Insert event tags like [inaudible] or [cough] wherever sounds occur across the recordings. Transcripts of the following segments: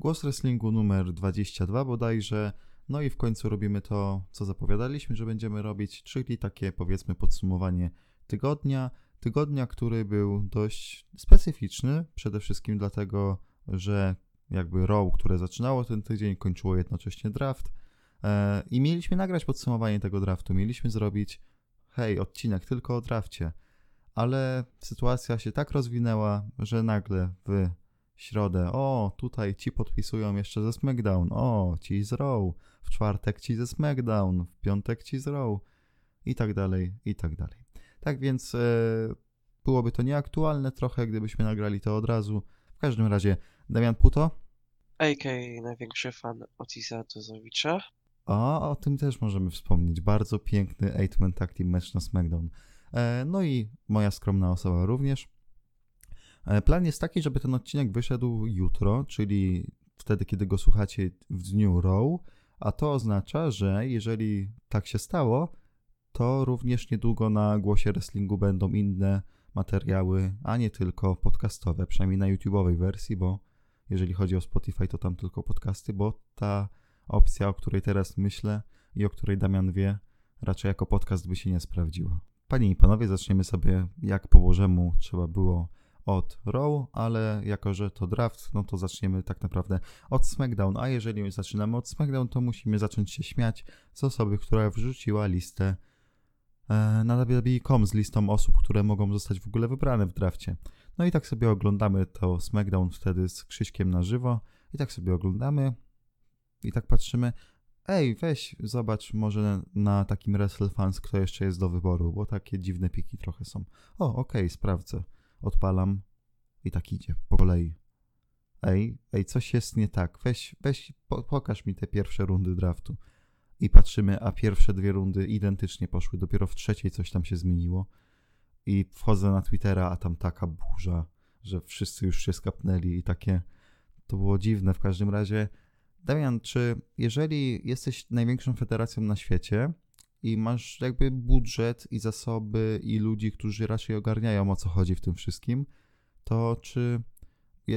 Głos Wrestlingu numer 22 bodajże. No i w końcu robimy to, co zapowiadaliśmy, że będziemy robić, czyli takie powiedzmy podsumowanie tygodnia. Tygodnia, który był dość specyficzny, przede wszystkim dlatego, że jakby Raw, które zaczynało ten tydzień, kończyło jednocześnie draft. E, I mieliśmy nagrać podsumowanie tego draftu. Mieliśmy zrobić, hej, odcinek tylko o drafcie. Ale sytuacja się tak rozwinęła, że nagle w środę, o, tutaj ci podpisują jeszcze ze SmackDown, o, ci z Raw, w czwartek ci ze SmackDown, w piątek ci z Raw i tak dalej, i tak dalej. Tak więc e, byłoby to nieaktualne trochę, gdybyśmy nagrali to od razu. W każdym razie, Damian Puto. A.k.a. największy fan Otisa Tozowicza. A o tym też możemy wspomnieć. Bardzo piękny 8-man tag team match na SmackDown. E, no i moja skromna osoba również. E, plan jest taki, żeby ten odcinek wyszedł jutro, czyli wtedy, kiedy go słuchacie w dniu Raw, a to oznacza, że jeżeli tak się stało, to również niedługo na głosie wrestlingu będą inne materiały, a nie tylko podcastowe, przynajmniej na YouTube'owej wersji, bo jeżeli chodzi o Spotify, to tam tylko podcasty, bo ta opcja, o której teraz myślę i o której Damian wie, raczej jako podcast by się nie sprawdziła. Panie i panowie, zaczniemy sobie jak po Bożemu trzeba było od Raw, ale jako, że to draft, no to zaczniemy tak naprawdę od SmackDown, a jeżeli zaczynamy od SmackDown, to musimy zacząć się śmiać z osoby, która wrzuciła listę e, na WWE.com z listą osób, które mogą zostać w ogóle wybrane w drafcie. No i tak sobie oglądamy to SmackDown wtedy z Krzyśkiem na żywo i tak sobie oglądamy i tak patrzymy, ej, weź, zobacz może na takim WrestleFans, kto jeszcze jest do wyboru, bo takie dziwne piki trochę są. O, okej, okay, sprawdzę odpalam i tak idzie po kolei. Ej, ej, coś jest nie tak. Weź, weź, po, pokaż mi te pierwsze rundy draftu. I patrzymy, a pierwsze dwie rundy identycznie poszły. Dopiero w trzeciej coś tam się zmieniło. I wchodzę na Twittera, a tam taka burza, że wszyscy już się skapnęli i takie. To było dziwne. W każdym razie, Damian, czy jeżeli jesteś największą federacją na świecie, i masz jakby budżet i zasoby i ludzi, którzy raczej ogarniają o co chodzi w tym wszystkim, to czy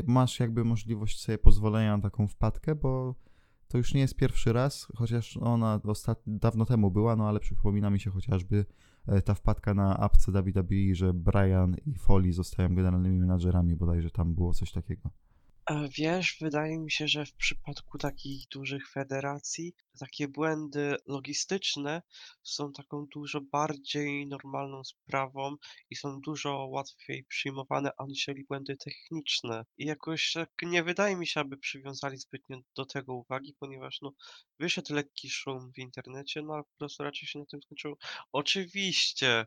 masz jakby możliwość sobie pozwolenia na taką wpadkę, bo to już nie jest pierwszy raz, chociaż ona ostatnio, dawno temu była, no ale przypomina mi się chociażby e, ta wpadka na apce WWE, że Brian i Foley zostają generalnymi menadżerami, bodajże tam było coś takiego. Wiesz, wydaje mi się, że w przypadku takich dużych federacji takie błędy logistyczne są taką dużo bardziej normalną sprawą i są dużo łatwiej przyjmowane aniżeli błędy techniczne. I jakoś tak nie wydaje mi się, aby przywiązali zbytnio do tego uwagi, ponieważ no, wyszedł lekki szum w internecie, no a po prostu raczej się na tym skończyło. Oczywiście,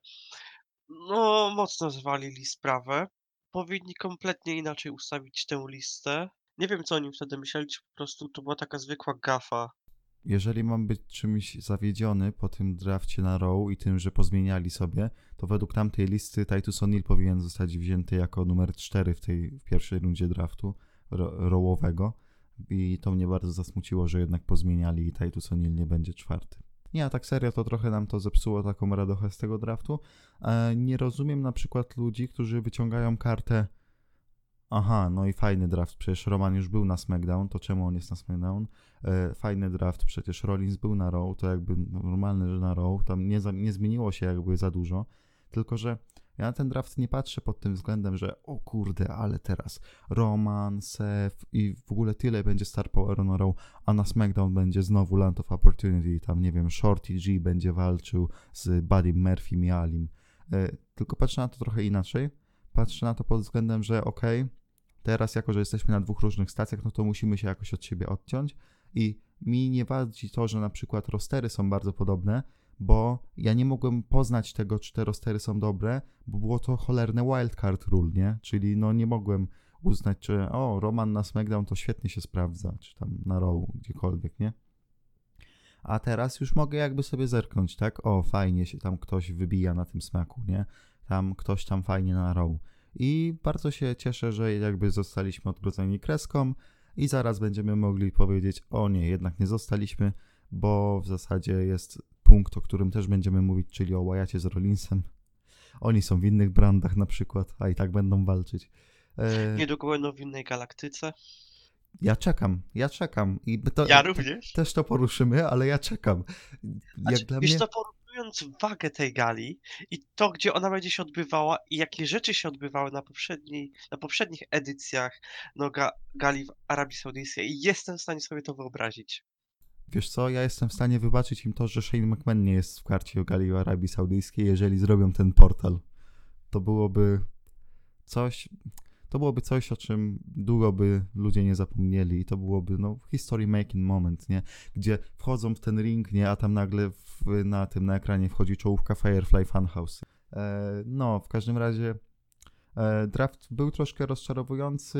no mocno zwalili sprawę, powinni kompletnie inaczej ustawić tę listę. Nie wiem, co oni wtedy myśleli, czy po prostu to była taka zwykła gafa. Jeżeli mam być czymś zawiedziony po tym drafcie na Row i tym, że pozmieniali sobie, to według tamtej listy Titus O'Neill powinien zostać wzięty jako numer 4 w tej w pierwszej rundzie draftu rowowego. I to mnie bardzo zasmuciło, że jednak pozmieniali i Titus O'Neill nie będzie czwarty. Nie, a tak serio to trochę nam to zepsuło taką radochę z tego draftu. E, nie rozumiem na przykład ludzi, którzy wyciągają kartę Aha, no i fajny draft, przecież Roman już był na SmackDown, to czemu on jest na SmackDown? E, fajny draft, przecież Rollins był na Raw, to jakby normalne, że na Raw, tam nie, za, nie zmieniło się jakby za dużo, tylko że ja na ten draft nie patrzę pod tym względem, że o kurde, ale teraz Roman, Seth i w ogóle tyle będzie Star Power a na SmackDown będzie znowu Land of Opportunity, tam nie wiem, Shorty G będzie walczył z Buddy Murphy Mialim. E, tylko patrzę na to trochę inaczej. Patrzę na to pod względem, że okej, okay, teraz jako, że jesteśmy na dwóch różnych stacjach, no to musimy się jakoś od siebie odciąć i mi nie wadzi to, że na przykład rostery są bardzo podobne, bo ja nie mogłem poznać tego, czy te rostery są dobre, bo było to cholerne wildcard rule, nie? Czyli no nie mogłem uznać, czy o, Roman na SmackDown to świetnie się sprawdza, czy tam na Raw, gdziekolwiek, nie? A teraz już mogę jakby sobie zerknąć, tak? O, fajnie się tam ktoś wybija na tym smaku, nie? Tam ktoś tam fajnie na Raw. I bardzo się cieszę, że jakby zostaliśmy odgrodzeni kreską i zaraz będziemy mogli powiedzieć, o nie, jednak nie zostaliśmy, bo w zasadzie jest punkt, o którym też będziemy mówić, czyli o Wyacie z Rollinsem. Oni są w innych brandach na przykład, a i tak będą walczyć. E... Niedługo będą w innej galaktyce. Ja czekam, ja czekam. I to, Ja również. Też to poruszymy, ale ja czekam. Jak Znaczy, mnie... co, porównując wagę tej gali i to, gdzie ona będzie się odbywała i jakie rzeczy się odbywały na, poprzedniej, na poprzednich edycjach no, ga, gali w Arabii Saudyjskiej, jestem w stanie sobie to wyobrazić. Wiesz co, ja jestem w stanie wybaczyć im to, że Shane McMahon nie jest w karcie gali Arabii Saudyjskiej, jeżeli zrobią ten portal. To byłoby coś... To byłoby coś, o czym długo by ludzie nie zapomnieli i to byłoby, no, history making moment, nie? Gdzie wchodzą w ten ring, nie? A tam nagle w, na tym, na ekranie wchodzi czołówka Firefly Funhouse. E, no, w każdym razie draft był troszkę rozczarowujący,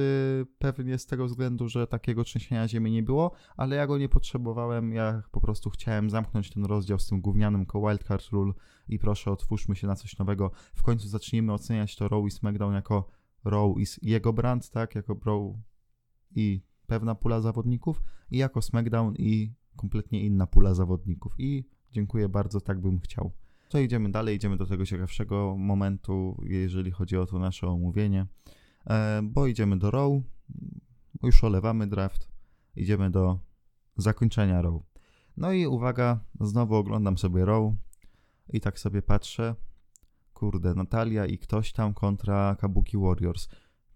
pewnie z tego względu, że takiego trzęsienia ziemi nie było, ale ja go nie potrzebowałem, ja po prostu chciałem zamknąć ten rozdział z tym gównianym ko Wildcard Rule i proszę otwórzmy się na coś nowego. W końcu zacznijmy oceniać to Raw i SmackDown jako Raw i jego brand, tak, jako Raw i pewna pula zawodników i jako SmackDown i kompletnie inna pula zawodników i dziękuję bardzo, tak bym chciał. To idziemy dalej, idziemy do tego ciekawszego momentu, jeżeli chodzi o to nasze omówienie, e, bo idziemy do Raw, już olewamy draft, idziemy do zakończenia Raw. No i uwaga, znowu oglądam sobie Raw i tak sobie patrzę, kurde, Natalia i ktoś tam kontra Kabuki Warriors.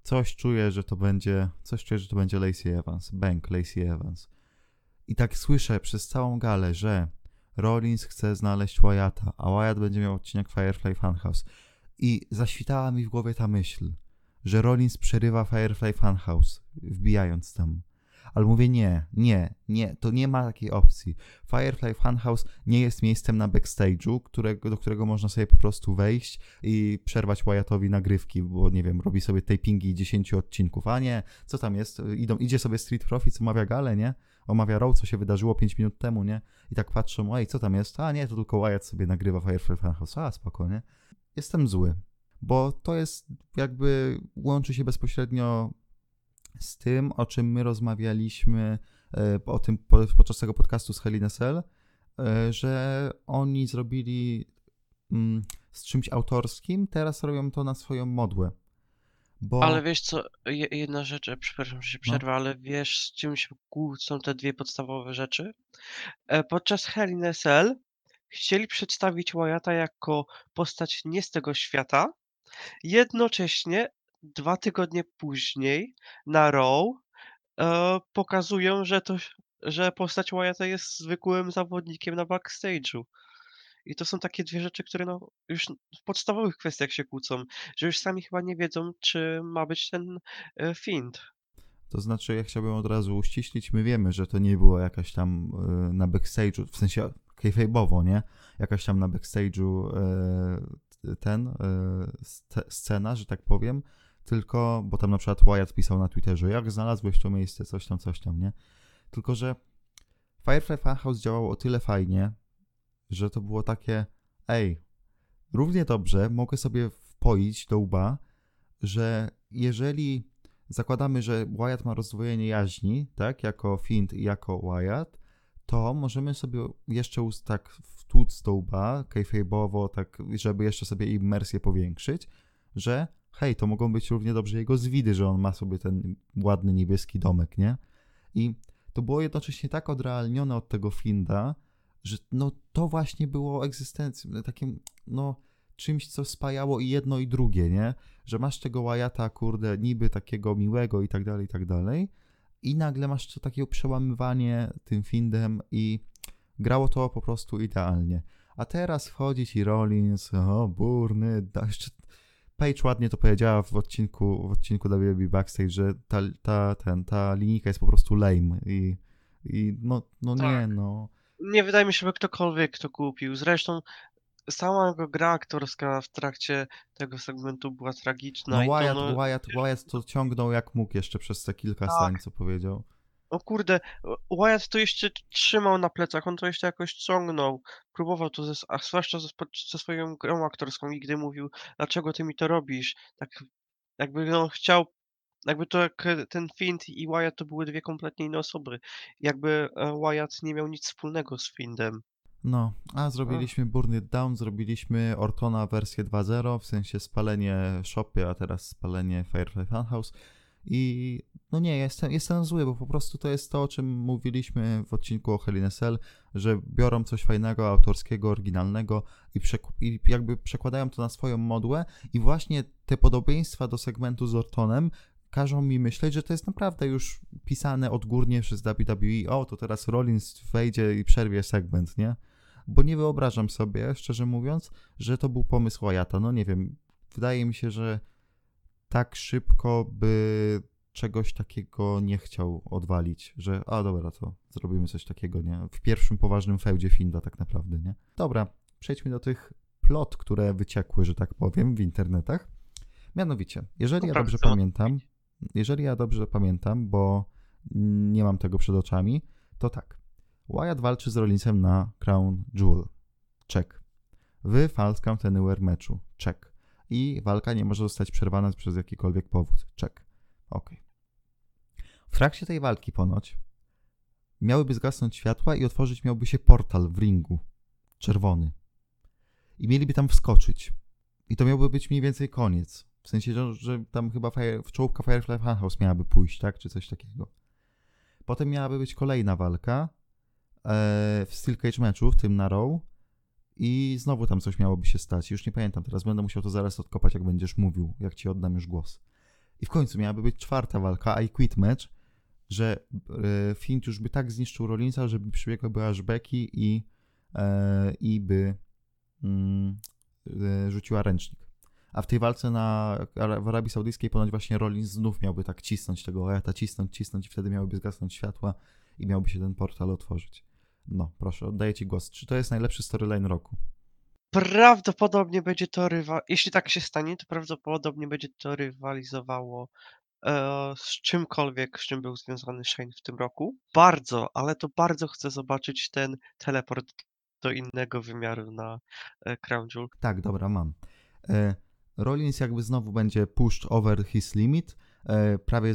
Coś czuję, że to będzie, coś czuję, że to będzie Lacey Evans, Bank Lacey Evans. I tak słyszę przez całą galę, że Rollins chce znaleźć Wyatta, a Wyatt będzie miał odcinek Firefly Funhouse. I zaświtała mi w głowie ta myśl, że Rollins przerywa Firefly Funhouse, wbijając tam. Ale mówię nie, nie, nie, to nie ma takiej opcji. Firefly Funhouse nie jest miejscem na backstage'u, którego, do którego można sobie po prostu wejść i przerwać Wyattowi nagrywki, bo nie wiem, robi sobie tapingi 10 odcinków, a nie, co tam jest, Idą, idzie sobie Street Profits, omawia galę, nie? Omawia Raw, co się wydarzyło 5 minut temu, nie? I tak patrzą, ej, co tam jest? A nie, to tylko Wyatt sobie nagrywa Firefly Funhouse, a spokojnie. Jestem zły, bo to jest jakby, łączy się bezpośrednio z tym, o czym my rozmawialiśmy e, o tym podczas tego podcastu z Helena Cell, e, że oni zrobili mm, z czymś autorskim, teraz robią to na swoją modłę. Bo... Ale wiesz co, jedna rzecz, e, przepraszam, że się przerwę, no. ale wiesz z czym się kłócą te dwie podstawowe rzeczy? Podczas Hell Cell chcieli przedstawić Wyatta jako postać nie z tego świata, jednocześnie dwa tygodnie później na Raw e, pokazują, że to, że postać Wyatta jest zwykłym zawodnikiem na backstage'u. I to są takie dwie rzeczy, które no, już w podstawowych kwestiach się kłócą, że już sami chyba nie wiedzą, czy ma być ten e, find. To znaczy, ja chciałbym od razu uściślić, my wiemy, że to nie było jakaś tam e, na backstage'u, w sensie kayfabe'owo, nie? Jakaś tam na backstage'u e, ten, e, scena, że tak powiem, tylko, bo tam na przykład Wyatt pisał na Twitterze, jak znalazłeś to miejsce, coś tam, coś tam, nie? Tylko, że Firefly Funhouse działało o tyle fajnie, że to było takie, ej, równie dobrze mogę sobie wpoić do łba, że jeżeli zakładamy, że Wyatt ma rozdwojenie jaźni, tak, jako Fint i jako Wyatt, to możemy sobie jeszcze tak wtłuc do łba, kayfabe'owo, tak, żeby jeszcze sobie immersję powiększyć, że hej, to mogą być równie dobrze jego zwidy, że on ma sobie ten ładny niebieski domek, nie? I to było jednocześnie tak odrealnione od tego Finda, że no to właśnie było egzystencją, takim, no czymś, co spajało i jedno i drugie, nie? Że masz tego Wyatta, kurde, niby takiego miłego i tak dalej, i tak dalej i nagle masz to takie przełamywanie tym Findem i grało to po prostu idealnie. A teraz wchodzi ci Rollins, o burny, jeszcze Page ładnie to powiedziała w odcinku, w odcinku WWE Backstage, że ta, ta, ten, ta linijka jest po prostu lame i, i no, no tak. nie, no. Nie wydaje mi się, że ktokolwiek to kupił. Zresztą sama jego gra aktorska w trakcie tego segmentu była tragiczna. No, Wyatt, to, no, Wyatt, Wyatt to ciągnął jak mógł jeszcze przez te kilka tak. stań, co powiedział. O kurde, Wyatt to jeszcze trzymał na plecach, on to jeszcze jakoś ciągnął. Próbował to, ze, a zwłaszcza ze, ze swoją grą aktorską i gdy mówił, dlaczego ty mi to robisz, tak jakby no chciał, jakby to jak ten Find i Wyatt to były dwie kompletnie inne osoby. Jakby e, Wyatt nie miał nic wspólnego z Findem. No, a zrobiliśmy Burn It Down, zrobiliśmy Ortona wersję 2.0, w sensie spalenie Shopy, a teraz spalenie Firefly Funhouse. I no nie, jestem, jestem zły, bo po prostu to jest to, o czym mówiliśmy w odcinku o a Cell, że biorą coś fajnego, autorskiego, oryginalnego i, i jakby przekładają to na swoją modłę i właśnie te podobieństwa do segmentu z Ortonem każą mi myśleć, że to jest naprawdę już pisane odgórnie przez WWE. O, to teraz Rollins wejdzie i przerwie segment, nie? Bo nie wyobrażam sobie, szczerze mówiąc, że to był pomysł Wyatta. No nie wiem, wydaje mi się, że tak szybko by czegoś takiego nie chciał odwalić, że a dobra, to zrobimy coś takiego, nie? W pierwszym poważnym feudzie Finda tak naprawdę, nie? Dobra, przejdźmy do tych plot, które wyciekły, że tak powiem, w internetach. Mianowicie, jeżeli ja dobrze pamiętam, jeżeli ja dobrze pamiętam, bo nie mam tego przed oczami, to tak. Wyatt walczy z Rollinsem na Crown Jewel. Check. W False Count Anywhere meczu. Check. I walka nie może zostać przerwana przez jakikolwiek powód. Check. Ok. W trakcie tej walki ponoć miałyby zgasnąć światła i otworzyć miałby się portal w ringu. Czerwony. I mieliby tam wskoczyć. I to miałby być mniej więcej koniec. W sensie, że, tam chyba fire, czołówka Firefly Funhouse miałaby pójść, tak? Czy coś takiego. Potem miałaby być kolejna walka e, w Steel Cage meczu, w tym na Raw. I znowu tam coś miałoby się stać. Już nie pamiętam teraz, będę musiał to zaraz odkopać, jak będziesz mówił, jak ci oddam już głos. I w końcu miałaby być czwarta walka, I Quit Match, że e, Finn już by tak zniszczył Rollinsa, żeby przybiegłaby aż Becky i, e, i by mm, e, rzuciła ręcznik. A w tej walce na, w Arabii Saudyjskiej ponoć właśnie Rollins znów miałby tak cisnąć tego Wyatta, cisnąć, cisnąć i wtedy miałyby zgasnąć światła i miałby się ten portal otworzyć. No, proszę, oddaję ci głos. Czy to jest najlepszy storyline roku? Prawdopodobnie będzie to rywal... Jeśli tak się stanie, to prawdopodobnie będzie to rywalizowało e, z czymkolwiek, z czym był związany Shane w tym roku. Bardzo, ale to bardzo chcę zobaczyć ten teleport do innego wymiaru na e, Crown Jewel. Tak, dobra, mam. E, Rollins jakby znowu będzie pushed over his limit, prawie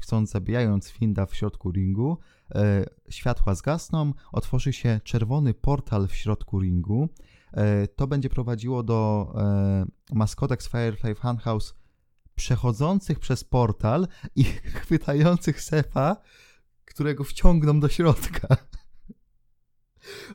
chcąc zabijając Finda w środku ringu. E, światła zgasną, otworzy się czerwony portal w środku ringu. E, to będzie prowadziło do maskotek z Firefly Funhouse przechodzących przez portal i [laughs] chwytających Sefa, którego wciągną do środka.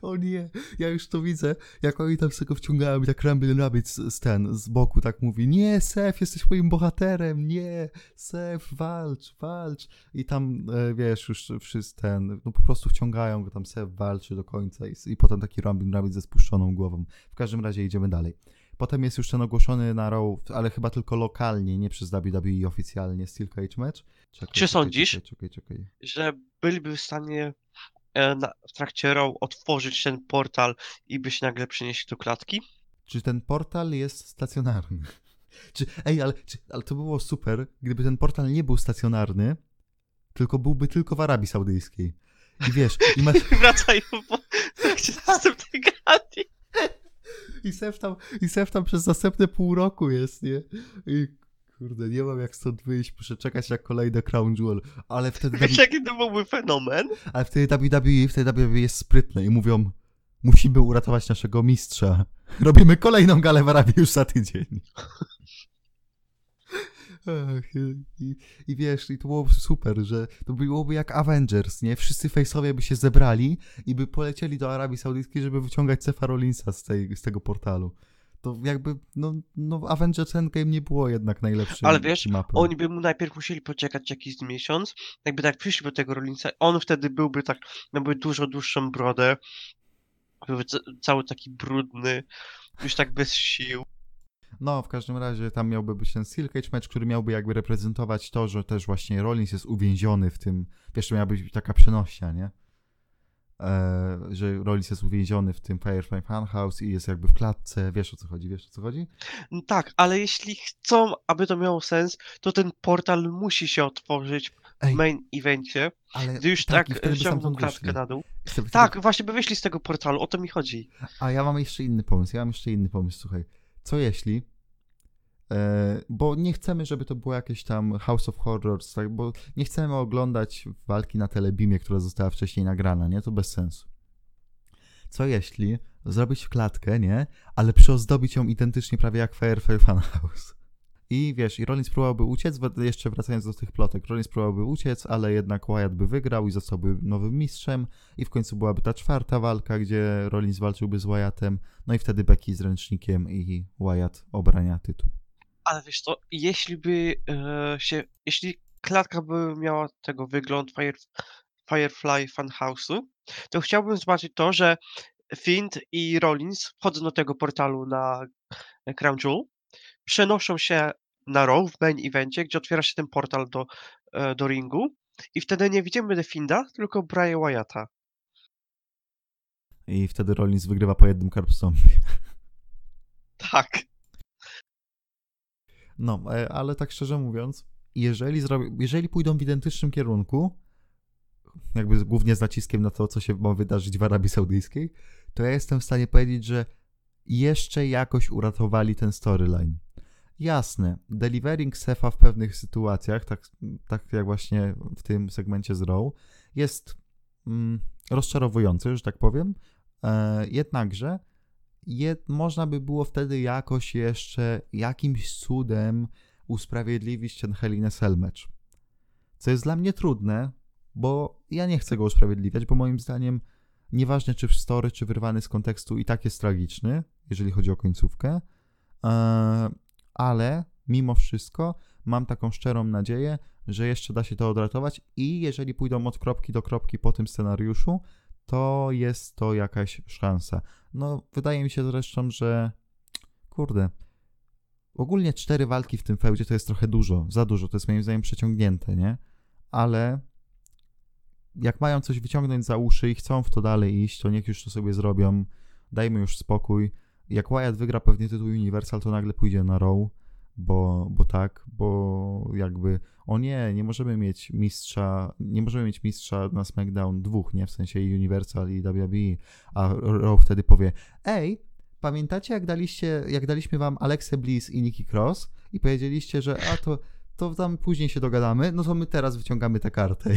O nie, ja już to widzę, jak oni tam z tego wciągają i tak Rumble Rabbit z, z ten, z boku tak mówi, nie, Sef, jesteś moim bohaterem, nie, Sef, walcz, walcz. I tam, e, wiesz, już wszyscy ten, no po prostu wciągają go, tam Sef walczy do końca i, i potem taki Rumble Rabbit ze spuszczoną głową. W każdym razie idziemy dalej. Potem jest już ten ogłoszony na Raw, ale chyba tylko lokalnie, nie przez WWE oficjalnie, Steel Cage Match. Czekaj, Czy czekaj, sądzisz, czekaj, że byliby w stanie w trakcie row otworzyć ten portal i byś nagle przynieść do klatki? Czy ten portal jest stacjonarny? [laughs] Czy, ej, ale, czy, ale to było super, gdyby ten portal nie był stacjonarny, tylko byłby tylko w Arabii Saudyjskiej. I wiesz, i [laughs] masz... Wracają po następnej gali. I Sef tam, i Sef tam przez następne pół roku jest, nie? I Kurde, nie mam jak stąd wyjść, muszę czekać na kolejny Crown Jewel, ale wtedy... Wiesz, jaki to byłby fenomen? Ale wtedy WWE, wtedy WWE jest sprytne i mówią, musimy uratować naszego mistrza. [laughs] Robimy kolejną galę w Arabii już za tydzień. [laughs] Ach, i, I wiesz, i to było super, że to byłoby jak Avengers, nie? Wszyscy face'owie by się zebrali i by polecieli do Arabii Saudyjskiej, żeby wyciągać Cefa Rollinsa z, tej, z tego portalu to jakby, no, no Avengers Endgame nie było jednak najlepszym Ale wiesz, oni by mu najpierw musieli poczekać jakiś miesiąc, jakby tak przyszli do tego Rollinsa, on wtedy byłby tak, miałby dużo dłuższą brodę, byłby cały taki brudny, już tak bez sił. No, w każdym razie tam miałby być ten Steel Cage match, który miałby jakby reprezentować to, że też właśnie Rollins jest uwięziony w tym, wiesz, to miała być taka przenośnia, nie? E, że Rollins jest uwięziony w tym Firefly Funhouse i jest jakby w klatce. Wiesz o co chodzi? Wiesz o co chodzi? No tak, ale jeśli chcą, aby to miało sens, to ten portal musi się otworzyć w main evencie, ale gdy już tak, tak ściągną klatkę na dół. tak, właśnie by wyszli z tego portalu, o to mi chodzi. A ja mam jeszcze inny pomysł, ja mam jeszcze inny pomysł, słuchaj. Co jeśli bo nie chcemy, żeby to było jakieś tam House of Horrors, tak? bo nie chcemy oglądać walki na Telebimie, która została wcześniej nagrana, nie? To bez sensu. Co jeśli zrobić klatkę, nie? Ale przyozdobić ją identycznie prawie jak Firefly Funhouse. I wiesz, i Rollins próbowałby uciec, jeszcze wracając do tych plotek, Rollins próbowałby uciec, ale jednak Wyatt by wygrał i zostałby nowym mistrzem i w końcu byłaby ta czwarta walka, gdzie Rollins walczyłby z Wyattem, no i wtedy Becky z ręcznikiem i Wyatt obrania tytuł. Ale wiesz co, jeśli by e, się, jeśli klatka by miała tego wygląd Fire, Firefly Funhouse'u, to chciałbym zobaczyć to, że Fint i Rollins wchodzą do tego portalu na Crown Jewel, przenoszą się na Raw w main evencie, gdzie otwiera się ten portal do, e, do ringu i wtedy nie widzimy The Finda, tylko Brian Wyatta. I wtedy Rollins wygrywa po jednym karpstomie. Tak. No, e, ale tak szczerze mówiąc, jeżeli, jeżeli pójdą w identycznym kierunku, jakby głównie z naciskiem na to, co się ma wydarzyć w Arabii Saudyjskiej, to ja jestem w stanie powiedzieć, że jeszcze jakoś uratowali ten storyline. Jasne, delivering Sefa w pewnych sytuacjach, tak, tak jak właśnie w tym segmencie z Raw, jest mm, rozczarowujący, że tak powiem. E, jednakże jed, można by było wtedy jakoś jeszcze jakimś cudem usprawiedliwić ten Hell in Cell match. Co jest dla mnie trudne, bo ja nie chcę go usprawiedliwiać, bo moim zdaniem nieważne czy w story, czy wyrwany z kontekstu i tak jest tragiczny, jeżeli chodzi o końcówkę, e, ale mimo wszystko mam taką szczerą nadzieję, że jeszcze da się to odratować i jeżeli pójdą od kropki do kropki po tym scenariuszu, to jest to jakaś szansa. No, wydaje mi się zresztą, że kurde, ogólnie cztery walki w tym feudzie to jest trochę dużo, za dużo, to jest moim zdaniem przeciągnięte, nie? Ale jak mają coś wyciągnąć za uszy i chcą w to dalej iść, to niech już to sobie zrobią. Dajmy już spokój. Jak Wyatt wygra pewnie tytuł Universal, to nagle pójdzie na Raw, bo, bo tak, bo jakby o nie, nie możemy mieć mistrza, nie możemy mieć mistrza na SmackDown dwóch, nie? W sensie Universal i WWE, a Raw wtedy powie, ej, pamiętacie jak daliście, jak daliśmy wam Alexa Bliss i Nikki Cross i powiedzieliście, że a to, to tam później się dogadamy, no to my teraz wyciągamy tę kartę.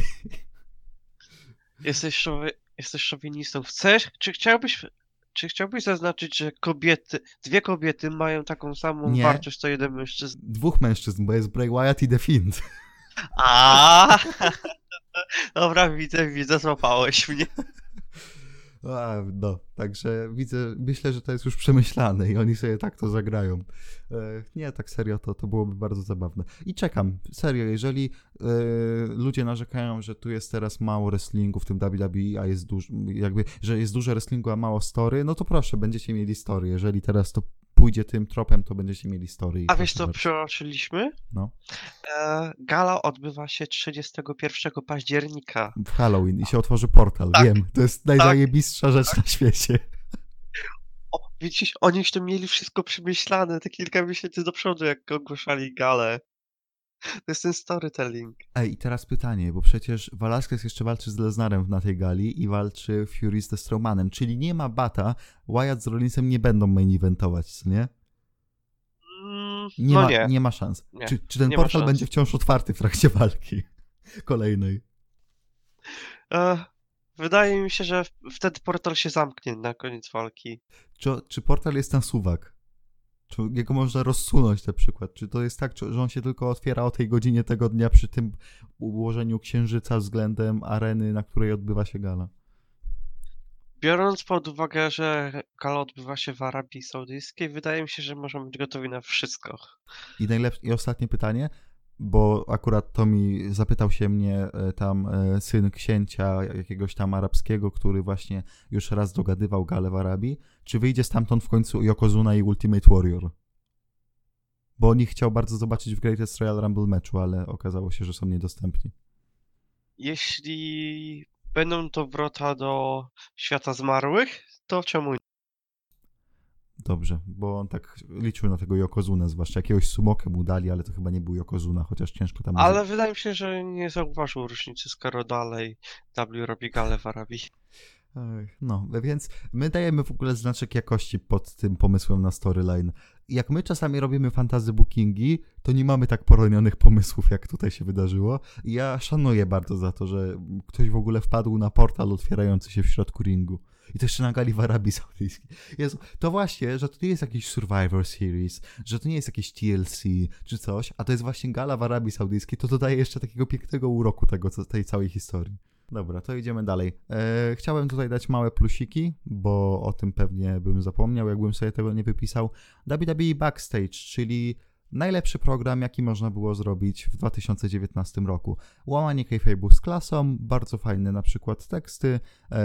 Jesteś, szowy, jesteś szowinistą. Chcesz, czy chciałbyś, czy chciałbyś zaznaczyć, że kobiety, dwie kobiety mają taką samą Nie. wartość co jeden mężczyzna? Dwóch mężczyzn, bo jest Bray Wyatt i The Fiend. A, [laughs] Dobra, widzę, widzę, złapałeś mnie. A, no, także widzę, myślę, że to jest już przemyślane i oni sobie tak to zagrają. E, nie, tak serio, to, to byłoby bardzo zabawne. I czekam, serio, jeżeli e, ludzie narzekają, że tu jest teraz mało wrestlingu w tym WWE, a jest dużo, jakby, że jest dużo wrestlingu, a mało story, no to proszę, będziecie mieli story. Jeżeli teraz to pójdzie tym tropem, to będziecie mieli story. A wiesz co przeoczyliśmy? No. E, gala odbywa się 31 października. W Halloween i się otworzy portal, Tak. wiem, to jest najzajebistsza rzecz na świecie. O, widzisz, oni już to mieli wszystko przemyślane te kilka miesięcy do przodu, jak ogłaszali galę. To jest ten storytelling. Ej, i teraz pytanie, bo przecież Velasquez jeszcze walczy z Lesnarem na tej gali i walczy Fury z Strowmanem, czyli nie ma bata, Wyatt z Rollinsem nie będą main eventować, co nie? Mm, Nie, no ma, nie. nie ma szans. Nie, Czy, czy ten nie portal będzie wciąż otwarty w trakcie walki [laughs] kolejnej? E, wydaje mi się, że wtedy portal się zamknie na koniec walki. Czy, czy portal jest na suwak? Czy jego można rozsunąć na przykład? Czy to jest tak, że on się tylko otwiera o tej godzinie tego dnia przy tym ułożeniu księżyca względem areny, na której odbywa się gala? Biorąc pod uwagę, że gala odbywa się w Arabii Saudyjskiej, wydaje mi się, że możemy być gotowi na wszystko. I, najlepsze, I ostatnie pytanie, bo akurat to mi zapytał się mnie e, tam e, syn księcia jakiegoś tam arabskiego, który właśnie już raz dogadywał galę w Arabii, czy wyjdzie stamtąd w końcu Yokozuna i Ultimate Warrior? Bo on ich chciał bardzo zobaczyć w Greatest Royal Rumble meczu, ale okazało się, że są niedostępni. Jeśli będą to wrota do świata zmarłych, to czemu nie? Dobrze, bo on tak liczył na tego Yokozunę, zwłaszcza jakiegoś sumokę mu dali, ale to chyba nie był Yokozuna, chociaż ciężko tam... Ale wydaje mi się, że nie zauważył różnicy, skoro dalej W robi galę w Arabii. No, więc my dajemy w ogóle znaczek jakości pod tym pomysłem na storyline. Jak my czasami robimy fantazy bookingi, to nie mamy tak poronionych pomysłów, jak tutaj się wydarzyło. Ja szanuję bardzo za to, że ktoś w ogóle wpadł na portal otwierający się w środku ringu. I to jeszcze na gali w Arabii Saudyjskiej. Jezu, to właśnie, że to nie jest jakiś Survivor Series, że to nie jest jakiś TLC czy coś, a to jest właśnie gala w Arabii Saudyjskiej, to dodaje jeszcze takiego pięknego uroku tego, tej całej historii. Dobra, to idziemy dalej. E, chciałem tutaj dać małe plusiki, bo o tym pewnie bym zapomniał, jakbym sobie tego nie wypisał. WWE Backstage, czyli najlepszy program, jaki można było zrobić w 2019 roku. Łamanie kayfabe'u z klasą, bardzo fajne na przykład teksty, e,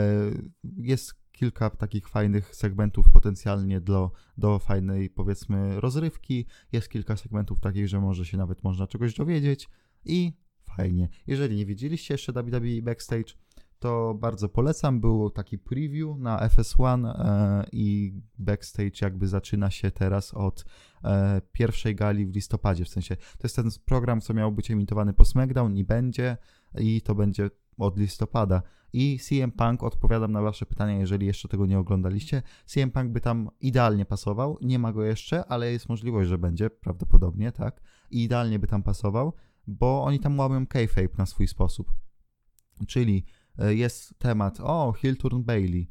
jest kilka takich fajnych segmentów potencjalnie do, do fajnej powiedzmy rozrywki, jest kilka segmentów takich, że może się nawet można czegoś dowiedzieć i fajnie. Jeżeli nie widzieliście jeszcze WWE Backstage, to bardzo polecam. Był taki preview na FS1 e, i backstage jakby zaczyna się teraz od e, pierwszej gali w listopadzie. W sensie to jest ten program, co miał być emitowany po SmackDown i będzie i to będzie od listopada. I CM Punk, odpowiadam na wasze pytania, jeżeli jeszcze tego nie oglądaliście. CM Punk by tam idealnie pasował. Nie ma go jeszcze, ale jest możliwość, że będzie, prawdopodobnie, tak. I idealnie by tam pasował, bo oni tam łamią kayfabe na swój sposób. Czyli E, jest temat, o, Hilturn Bailey,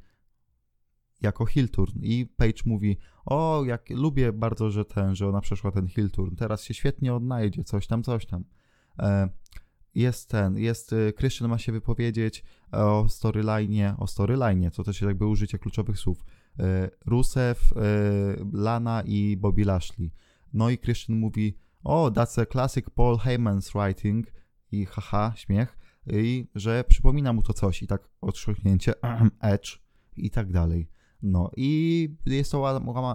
jako Hilturn i Page mówi, o, jak lubię bardzo, że ten, że ona przeszła ten Hilturn, teraz się świetnie odnajdzie, coś tam, coś tam. E, jest ten, jest, e, Christian ma się wypowiedzieć o storyline, o storyline, to też jakby użycie kluczowych słów. Rusev, Lana i Bobby Lashley. No i Christian mówi, o, that's a classic Paul Heyman's writing. I haha, śmiech. I że przypomina mu to coś. I tak odszuknięcie edge i tak dalej. No i jest to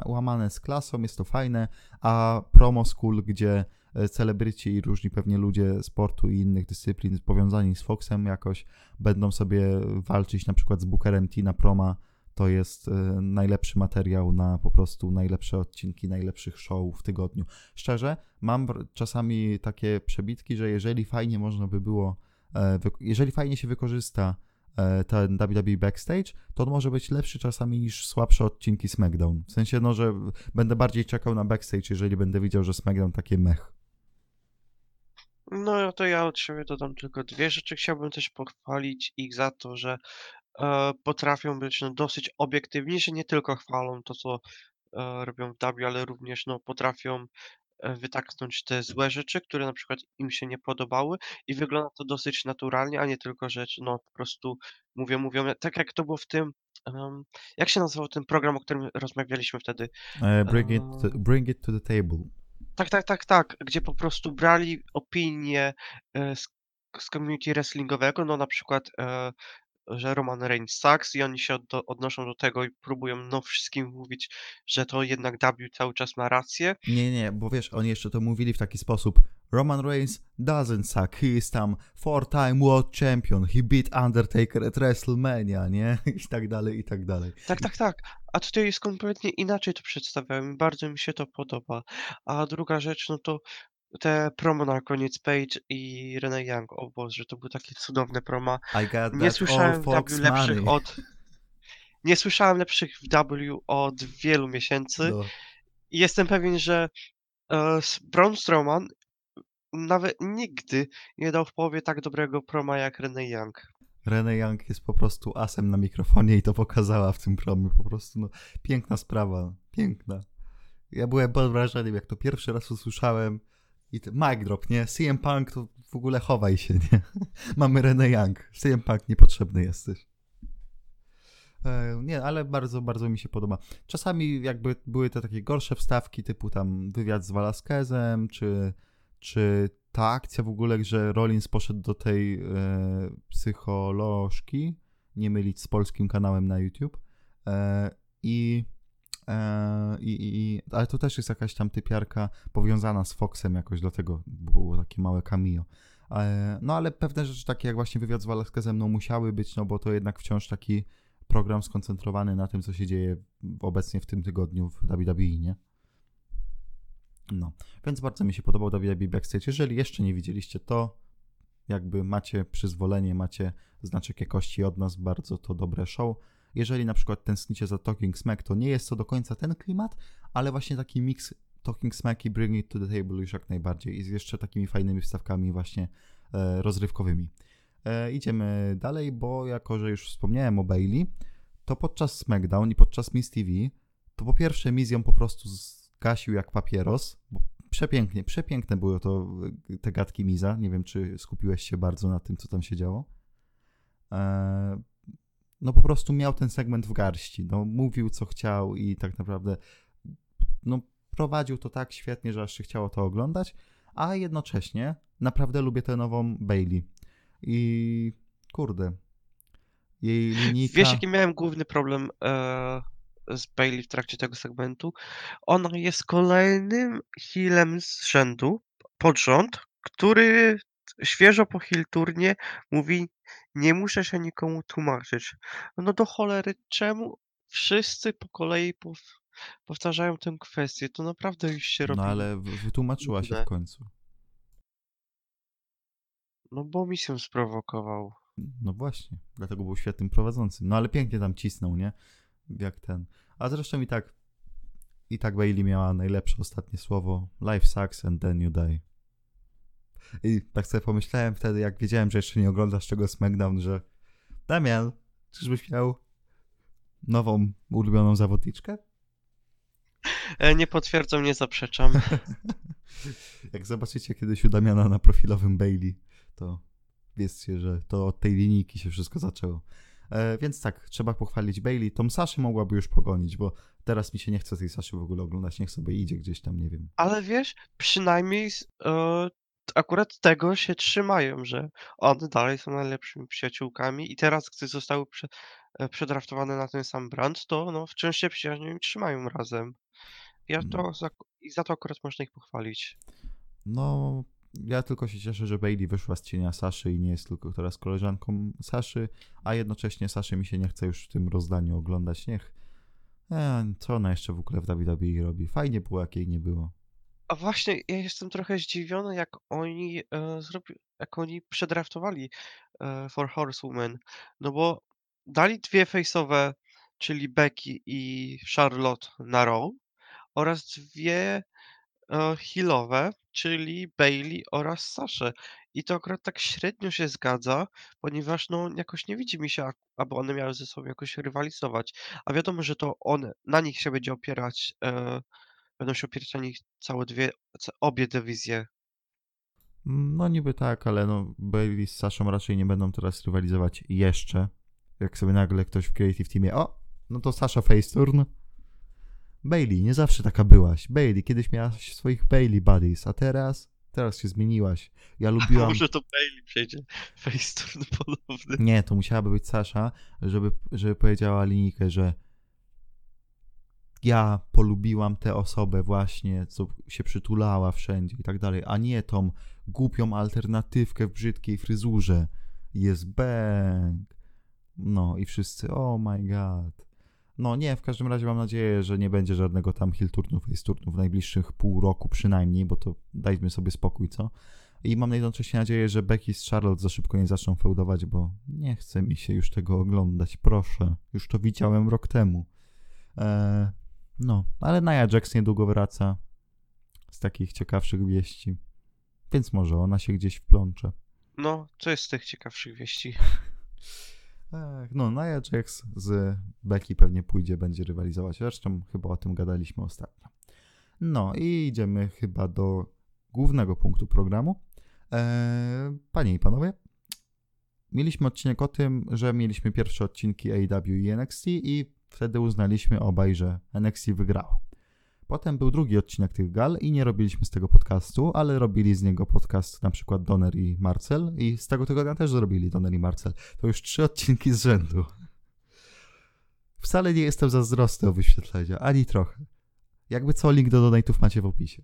łamane z klasą, jest to fajne, a promo school, gdzie e, celebryci i różni pewnie ludzie sportu i innych dyscyplin powiązani z Foxem jakoś będą sobie walczyć na przykład z Bookerem T na proma, to jest e, najlepszy materiał na po prostu najlepsze odcinki, najlepszych show w tygodniu. Szczerze, mam czasami takie przebitki, że jeżeli fajnie można by było E, jeżeli fajnie się wykorzysta e, ten WWE Backstage, to on może być lepszy czasami niż słabsze odcinki SmackDown. W sensie, no, że będę bardziej czekał na Backstage, jeżeli będę widział, że SmackDown takie mech. No to ja od siebie dodam tylko dwie rzeczy. Chciałbym też pochwalić ich za to, że e, potrafią być no, dosyć obiektywni, że nie tylko chwalą to, co e, robią w W, ale również no, potrafią E, wytaknąć te złe rzeczy, które na przykład im się nie podobały i wygląda to dosyć naturalnie, a nie tylko, że no po prostu mówią, mówią, tak jak to było w tym, jak się nazywał ten program, o którym rozmawialiśmy wtedy? Bring, it to, bring it to the table. Tak, tak, tak, tak, gdzie po prostu brali opinie e, z, z community wrestlingowego, no na przykład e, że Roman Reigns sucks i oni się od, odnoszą do tego i próbują no wszystkim mówić, że to jednak W cały czas ma rację. Nie, nie, bo wiesz, oni jeszcze to mówili w taki sposób. Roman Reigns doesn't suck, he is tam four-time world champion, he beat Undertaker at WrestleMania, nie? [laughs] I tak dalej, i tak dalej. Tak, tak, tak. A tutaj jest kompletnie inaczej to przedstawiałem i bardzo mi się to podoba. A druga rzecz, no to te promo na koniec Page i Renee Young. O Boże, to były takie cudowne promo. Nie słyszałem w lepszych od... Nie słyszałem lepszych w W od wielu miesięcy. No. I jestem pewien, że e, Braun Strowman nawet nigdy nie dał w połowie tak dobrego proma jak Renee Young. Renee Young jest po prostu asem na mikrofonie i to pokazała w tym promie. Po prostu no, piękna sprawa, piękna. Ja byłem pod wrażeniem, jak to pierwszy raz usłyszałem i mic drop, nie? CM Punk to w ogóle chowaj się, nie? [laughs] Mamy Renee Young. CM Punk niepotrzebny jesteś. E, nie, ale bardzo, bardzo mi się podoba. Czasami jakby były te takie gorsze wstawki, typu tam wywiad z Velasquezem, czy, czy ta akcja w ogóle, że Rollins poszedł do tej e, psycholożki, nie mylić z polskim kanałem na YouTube. E, I I, i, ale to też jest jakaś tam typiarka powiązana z Foxem jakoś, dlatego było takie małe cameo. E, no ale pewne rzeczy takie jak właśnie wywiad z Velasquezem no musiały być, no bo to jednak wciąż taki program skoncentrowany na tym, co się dzieje obecnie w tym tygodniu w WWE, nie? No, więc bardzo mi się podobał WWE Backstage. Jeżeli jeszcze nie widzieliście, to jakby macie przyzwolenie, macie znaczek jakości od nas, bardzo to dobre show. Jeżeli na przykład tęsknicie za Talking Smack, to nie jest to do końca ten klimat, ale właśnie taki mix Talking Smack i Bring It to the Table już jak najbardziej i z jeszcze takimi fajnymi wstawkami właśnie e, rozrywkowymi. E, idziemy dalej, bo jako, że już wspomniałem o Bailey, to podczas SmackDown i podczas Miss TV, to po pierwsze Miz ją po prostu zgasił jak papieros, bo przepięknie, przepiękne były to te gadki Miza. Nie wiem, czy skupiłeś się bardzo na tym, co tam się działo. Eee, no po prostu miał ten segment w garści. No, mówił, co chciał i tak naprawdę no, prowadził to tak świetnie, że aż się chciało to oglądać, a jednocześnie naprawdę lubię tę nową Bailey. I kurde, jej linijka... Wiesz, jaki miałem główny problem e, z Bailey w trakcie tego segmentu? Ona jest kolejnym healem z rzędu, pod rząd, który świeżo po heel turnie mówi nie muszę się nikomu tłumaczyć. No do cholery, czemu wszyscy po kolei pow, powtarzają tę kwestię? To naprawdę już się robi No ale wytłumaczyła się w końcu. No bo mi się sprowokował. No właśnie, dlatego był świetnym prowadzącym. No ale pięknie tam cisnął, nie? Jak ten. A zresztą i tak i tak Bailey miała najlepsze ostatnie słowo. Life sucks and then you die. I tak sobie pomyślałem wtedy, jak wiedziałem, że jeszcze nie oglądasz czego SmackDown, że Damian, czyżbyś miał nową, ulubioną zawodniczkę? E, nie potwierdzam, nie zaprzeczam. [laughs] jak zobaczycie kiedyś u Damiana na profilowym Bailey, to wiedzcie, że to od tej linijki się wszystko zaczęło. E, więc tak, trzeba pochwalić Bailey. Tom Saszy mogłaby już pogonić, bo teraz mi się nie chce tej Saszy w ogóle oglądać. Niech sobie idzie gdzieś tam, nie wiem. Ale wiesz, przynajmniej e, akurat tego się trzymają, że one dalej są najlepszymi przyjaciółkami i teraz, gdy zostały prze, e, przedraftowane na ten sam brand, to no, wciąż się przyjaźnią i trzymają razem. Ja to No. za, i za to akurat można ich pochwalić. No, ja tylko się cieszę, że Bailey wyszła z cienia Saszy i nie jest tylko teraz koleżanką Saszy, a jednocześnie Saszy mi się nie chce już w tym rozdaniu oglądać. Niech. E, co ona jeszcze w ogóle w WWE robi? Fajnie było, jak jej nie było. Właśnie, ja jestem trochę zdziwiony, jak oni e, zrobi, jak oni przedraftowali e, For Horsewomen, no bo dali dwie face'owe, czyli Becky i Charlotte na Raw oraz dwie e, healowe, czyli Bailey oraz Saszę. I to akurat tak średnio się zgadza, ponieważ no jakoś nie widzi mi się, aby one miały ze sobą jakoś rywalizować. A wiadomo, że to one, na nich się będzie opierać, e, będą się opierać na nich całe dwie, obie dywizje. No niby tak, ale no Bailey z Saszą raczej nie będą teraz rywalizować jeszcze. Jak sobie nagle ktoś w Creative Teamie, o, no to Sasha Faceturn. Bailey, nie zawsze taka byłaś. Bailey, kiedyś miałaś swoich Bailey buddies, a teraz, teraz się zmieniłaś. Ja [laughs] lubiłam... Może to Bailey przejdzie [laughs] faceturn [laughs] ponowny. Nie, to musiałaby być Sasza, żeby, żeby powiedziała linijkę, że ja polubiłam tę osobę właśnie, co się przytulała wszędzie i tak dalej, a nie tą głupią alternatywkę w brzydkiej fryzurze. Jest bang. No i wszyscy, oh my god. No nie, w każdym razie mam nadzieję, że nie będzie żadnego tam hill turnu, face turnu w najbliższych pół roku przynajmniej, bo to dajmy sobie spokój, co? I mam jednocześnie nadzieję, że Becky z Charlotte za szybko nie zaczną feudować, bo nie chce mi się już tego oglądać, proszę. Już to widziałem rok temu. Eee, no, ale Nia Jax niedługo wraca z takich ciekawszych wieści, więc może ona się gdzieś wplącze. No, co jest z tych ciekawszych wieści? [laughs] Ech, no, Nia Jax z Becky pewnie pójdzie, będzie rywalizować. Zresztą chyba o tym gadaliśmy ostatnio. No i idziemy chyba do głównego punktu programu. Eee, panie i panowie, mieliśmy odcinek o tym, że mieliśmy pierwsze odcinki AEW i NXT i wtedy uznaliśmy obaj, że NXT wygrało. Potem był drugi odcinek tych gal i nie robiliśmy z tego podcastu, ale robili z niego podcast na przykład Donner i Marcel i z tego tygodnia też zrobili Donner i Marcel. To już trzy odcinki z rzędu. Wcale nie jestem zazdrosny o wyświetlenia, ani trochę. Jakby co, link do donate'ów macie w opisie.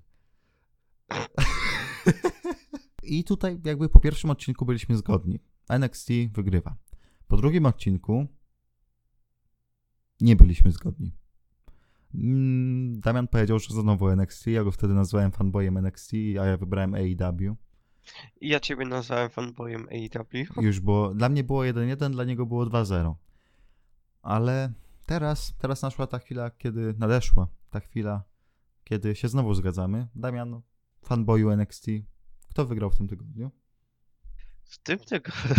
I tutaj jakby po pierwszym odcinku byliśmy zgodni. NXT wygrywa. Po drugim odcinku nie byliśmy zgodni. Mm, Damian powiedział, że znowu NXT, ja go wtedy nazwałem fanboyem NXT, a ja wybrałem AEW. Ja ciebie nazwałem fanboyem AEW. Już było, dla mnie było 1-1, dla niego było 2-0. Ale teraz, teraz naszła ta chwila, kiedy nadeszła ta chwila, kiedy się znowu zgadzamy. Damian, fanboyu NXT, kto wygrał w tym tygodniu? W tym tygodniu.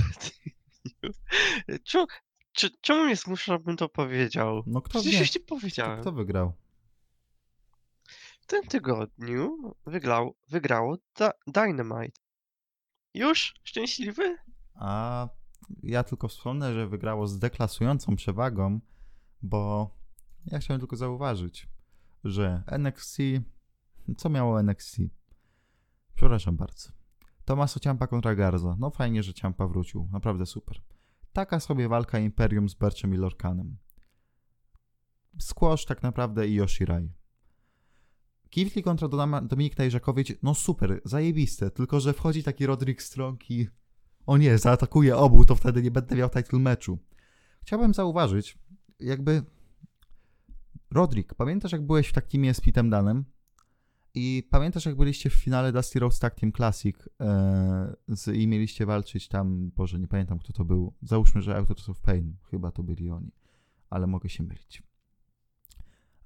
[laughs] Czu, Czy, czemu mnie zmusza, żebym to powiedział? No kto Przecież wie? już ci powiedziałem. kto wygrał? W tym tygodniu wygrał, wygrało da, Dynamite. Już? Szczęśliwy? A ja tylko wspomnę, że wygrało z deklasującą przewagą, bo ja chciałem tylko zauważyć, że NXT. Co miało NXT? Przepraszam bardzo. Tomaso Ciampa kontra Garza. No fajnie, że Ciampa wrócił. Naprawdę super. Taka sobie walka Imperium z Berchem i Lorcanem. Squash tak naprawdę i Yoshirai. Kifli kontra Dominik Tajżakowicz, no super, zajebiste, tylko że wchodzi taki Roderick Strong i o nie, zaatakuje obu, to wtedy nie będę miał title meczu. Chciałbym zauważyć, jakby Roderick, pamiętasz jak byłeś w takim z Pitem Danem? I pamiętasz jak byliście w finale Dusty Rose Tag Team Classic e, z, i mieliście walczyć tam, Boże, nie pamiętam kto to był. Załóżmy, że Authors of Pain, chyba to byli oni, ale mogę się mylić.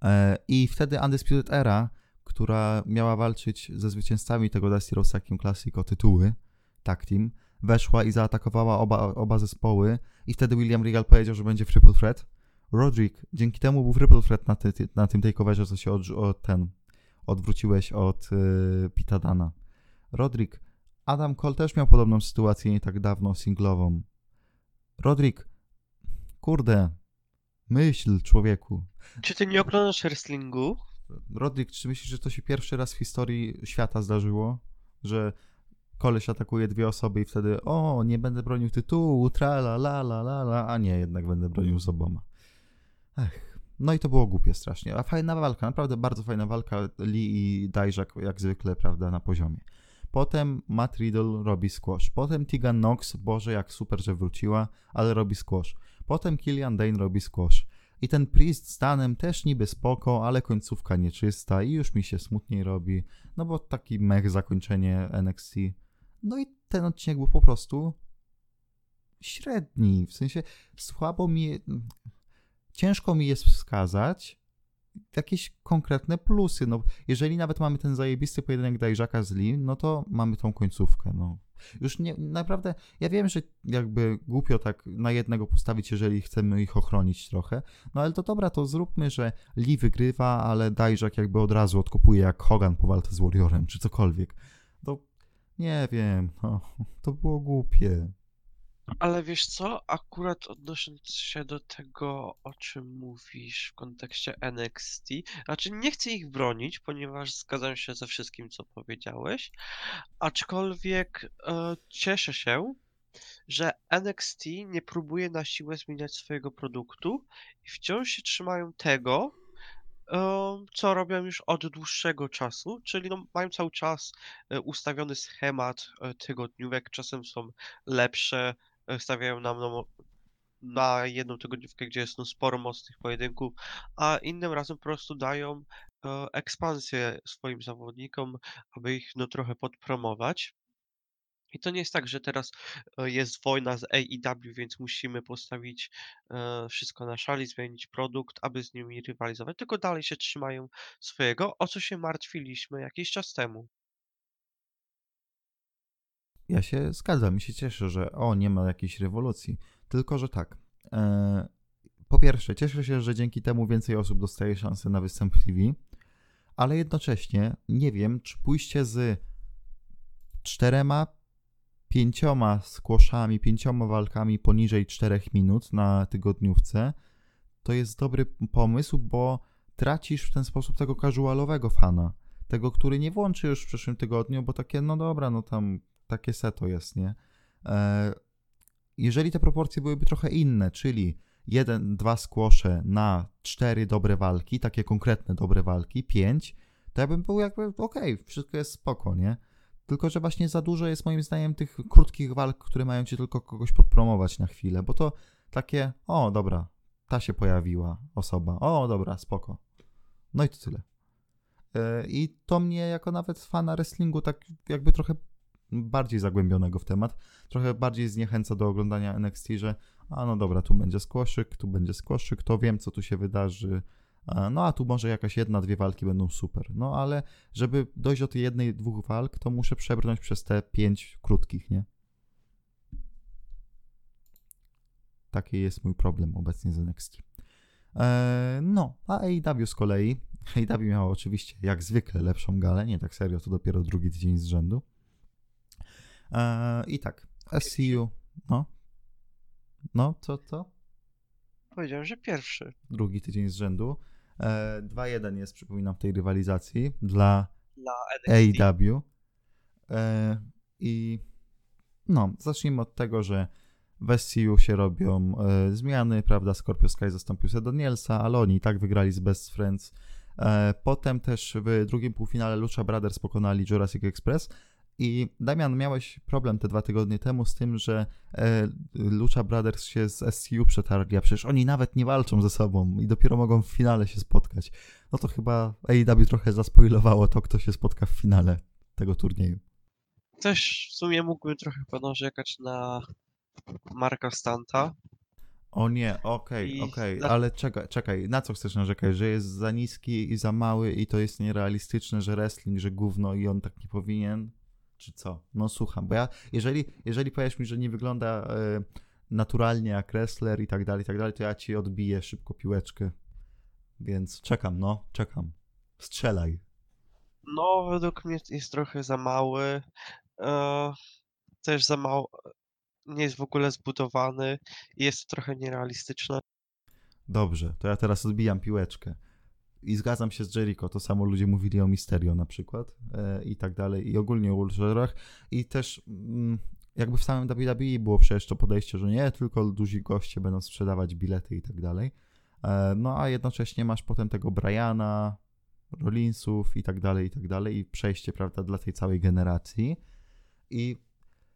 E, I wtedy Undisputed Era, która miała walczyć ze zwycięzcami tego Dusty Rose Tag Team Classic o tytuły, tag team, weszła i zaatakowała oba, oba zespoły i wtedy William Regal powiedział, że będzie triple threat. Roderick, dzięki temu był triple threat na, ty, na tym takeoverze, co się od, ten, odwróciłeś od y, Pita Dana. Roderick, Adam Cole też miał podobną sytuację nie tak dawno, singlową. Roderick, kurde, myśl człowieku. Czy ty nie oglądasz wrestlingu? Roderick, czy myślisz, że to się pierwszy raz w historii świata zdarzyło? Że koleś atakuje dwie osoby i wtedy o, nie będę bronił tytułu, tra la la la la, a nie, jednak będę bronił z oboma. Ech. No i to było głupie strasznie. A fajna walka, naprawdę bardzo fajna walka. Lee i Dijak jak zwykle, prawda, na poziomie. Potem Matt Riddle robi squash. Potem Tegan Knox, Boże, jak super, że wróciła, ale robi squash. Potem Killian Dane robi squash. I ten Priest z Tanem też niby spoko, ale końcówka nieczysta i już mi się smutniej robi, no bo taki mech zakończenie NXT. No i ten odcinek był po prostu średni, w sensie słabo mi... Ciężko mi jest wskazać jakieś konkretne plusy, no jeżeli nawet mamy ten zajebisty pojedynek Dajżaka z Lee, no to mamy tą końcówkę, no. Już nie, naprawdę, ja wiem, że jakby głupio tak na jednego postawić, jeżeli chcemy ich ochronić trochę, no ale to dobra, to zróbmy, że Lee wygrywa, ale Dajżak jakby od razu odkupuje jak Hogan po walce z Warriorem, czy cokolwiek. To nie wiem, no, to było głupie. Ale wiesz co, akurat odnosząc się do tego, o czym mówisz w kontekście NXT, znaczy nie chcę ich bronić, ponieważ zgadzam się ze wszystkim, co powiedziałeś, aczkolwiek e, cieszę się, że NXT nie próbuje na siłę zmieniać swojego produktu i wciąż się trzymają tego, e, co robią już od dłuższego czasu, czyli no, mają cały czas e, ustawiony schemat e, tygodniówek, czasem są lepsze, stawiają nam no, na jedną tygodniówkę, gdzie jest no, sporo mocnych pojedynków, a innym razem po prostu dają e, ekspansję swoim zawodnikom, aby ich no, trochę podpromować. I to nie jest tak, że teraz e, jest wojna z AEW, więc musimy postawić e, wszystko na szali, zmienić produkt, aby z nimi rywalizować, tylko dalej się trzymają swojego, o co się martwiliśmy jakiś czas temu. Ja się zgadzam i się cieszę, że o, nie ma jakiejś rewolucji. Tylko, że tak. E, po pierwsze, cieszę się, że dzięki temu więcej osób dostaje szansę na występ w TV, ale jednocześnie nie wiem, czy pójście z czterema, pięcioma skłoszami, pięcioma walkami poniżej czterech minut na tygodniówce to jest dobry pomysł, bo tracisz w ten sposób tego casualowego fana. Tego, który nie włączy już w przyszłym tygodniu, bo takie, no dobra, no tam takie seto jest, nie? E, jeżeli te proporcje byłyby trochę inne, czyli jeden, dwa skłosze na cztery dobre walki, takie konkretne dobre walki, pięć, to ja bym był jakby okej, okay, wszystko jest spoko, nie? Tylko, że właśnie za dużo jest moim zdaniem tych krótkich walk, które mają ci tylko kogoś podpromować na chwilę, bo to takie, o dobra, ta się pojawiła osoba, o dobra, spoko. No i to tyle. E, I to mnie jako nawet fana wrestlingu tak jakby trochę bardziej zagłębionego w temat, trochę bardziej zniechęca do oglądania NXT, że a no dobra, tu będzie skłoszyk, tu będzie skłoszyk, to wiem, co tu się wydarzy, no a tu może jakaś jedna, dwie walki będą super. No ale żeby dojść do tej jednej, dwóch walk, to muszę przebrnąć przez te pięć krótkich, nie? taki jest mój problem obecnie z NXT. E, no, a AEW z kolei, AEW miało oczywiście jak zwykle lepszą galę, nie tak serio, to dopiero drugi tydzień z rzędu. E, I tak, SCU, no, no, co, co? Powiedziałem, że pierwszy. Drugi tydzień z rzędu. E, 2-1 jest, przypominam, w tej rywalizacji dla Dla. AEW. E, I no, zacznijmy od tego, że w SCU się robią e, zmiany, prawda? Scorpio Sky zastąpił się Danielsa, ale oni i tak wygrali z Best Friends. E, potem też w drugim półfinale Lucha Brothers pokonali Jurassic Express. I Damian, miałeś problem te dwa tygodnie temu z tym, że e, Lucha Brothers się z SCU przetarli, a przecież oni nawet nie walczą ze sobą i dopiero mogą w finale się spotkać. No to chyba AEW trochę zaspoilowało to, kto się spotka w finale tego turnieju. Też w sumie mógłbym trochę ponarzekać na Marka Stanta. O nie, okej, I okej, na- ale czekaj, czekaj, na co chcesz narzekać, że jest za niski i za mały i to jest nierealistyczne, że wrestling, że gówno i on tak nie powinien, czy co? No słucham, bo ja, jeżeli, jeżeli powiesz mi, że nie wygląda e, naturalnie jak wrestler i tak dalej, i tak dalej, to ja ci odbiję szybko piłeczkę, więc czekam, no, czekam, strzelaj. No, według mnie jest trochę za mały. E, też za mało. Nie jest w ogóle zbudowany. i Jest trochę nierealistyczne. Dobrze, to ja teraz odbijam piłeczkę. I zgadzam się z Jericho, to samo ludzie mówili o Mysterio na przykład e, i tak dalej, i ogólnie o Ulcerach. I też mm, jakby w samym WWE było przecież to podejście, że nie tylko duzi goście będą sprzedawać bilety i tak dalej. E, no a jednocześnie masz potem tego Briana, Rollinsów i tak dalej, i tak dalej, i przejście, prawda, dla tej całej generacji. I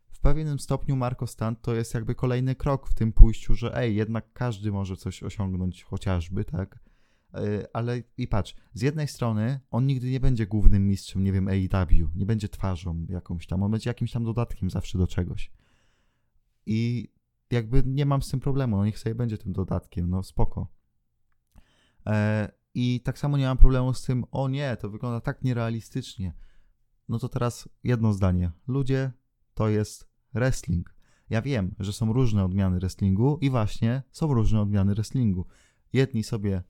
w pewnym stopniu Marco Stunt to jest jakby kolejny krok w tym pójściu, że ej, jednak każdy może coś osiągnąć chociażby, tak? Yy, Ale i patrz, z jednej strony on nigdy nie będzie głównym mistrzem, nie wiem, AEW, nie będzie twarzą jakąś tam, on będzie jakimś tam dodatkiem zawsze do czegoś. I jakby nie mam z tym problemu, no niech sobie będzie tym dodatkiem, no spoko. E, I tak samo nie mam problemu z tym, o nie, to wygląda tak nierealistycznie. No to teraz jedno zdanie. Ludzie, to jest wrestling. Ja wiem, że są różne odmiany wrestlingu i właśnie są różne odmiany wrestlingu. Jedni sobie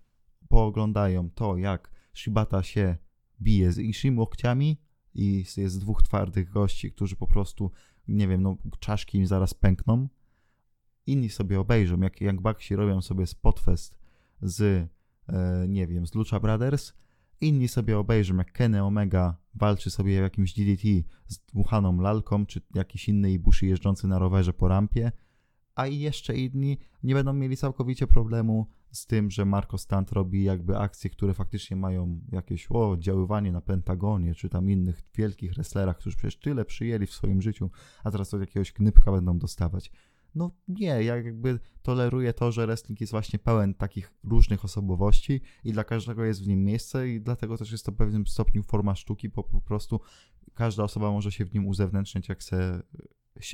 pooglądają to, jak Shibata się bije z Ishim łokciami i jest dwóch twardych gości, którzy po prostu, nie wiem, no czaszki im zaraz pękną. Inni sobie obejrzą, jak, jak Baxi robią sobie spotfest z, e, nie wiem, z Lucha Brothers. Inni sobie obejrzą, jak Kenny Omega walczy sobie w jakimś DDT z dmuchaną lalką, czy jakiś inny Ibushi jeżdżący na rowerze po rampie, a i jeszcze inni nie będą mieli całkowicie problemu z tym, że Marco Stunt robi jakby akcje, które faktycznie mają jakieś o, oddziaływanie na Pentagonie, czy tam innych wielkich wrestlerach, którzy przecież tyle przyjęli w swoim życiu, a teraz od jakiegoś knypka będą dostawać. No nie, ja jakby toleruję to, że wrestling jest właśnie pełen takich różnych osobowości i dla każdego jest w nim miejsce i dlatego też jest to w pewnym stopniu forma sztuki, bo po prostu każda osoba może się w nim uzewnętrzniać jak se,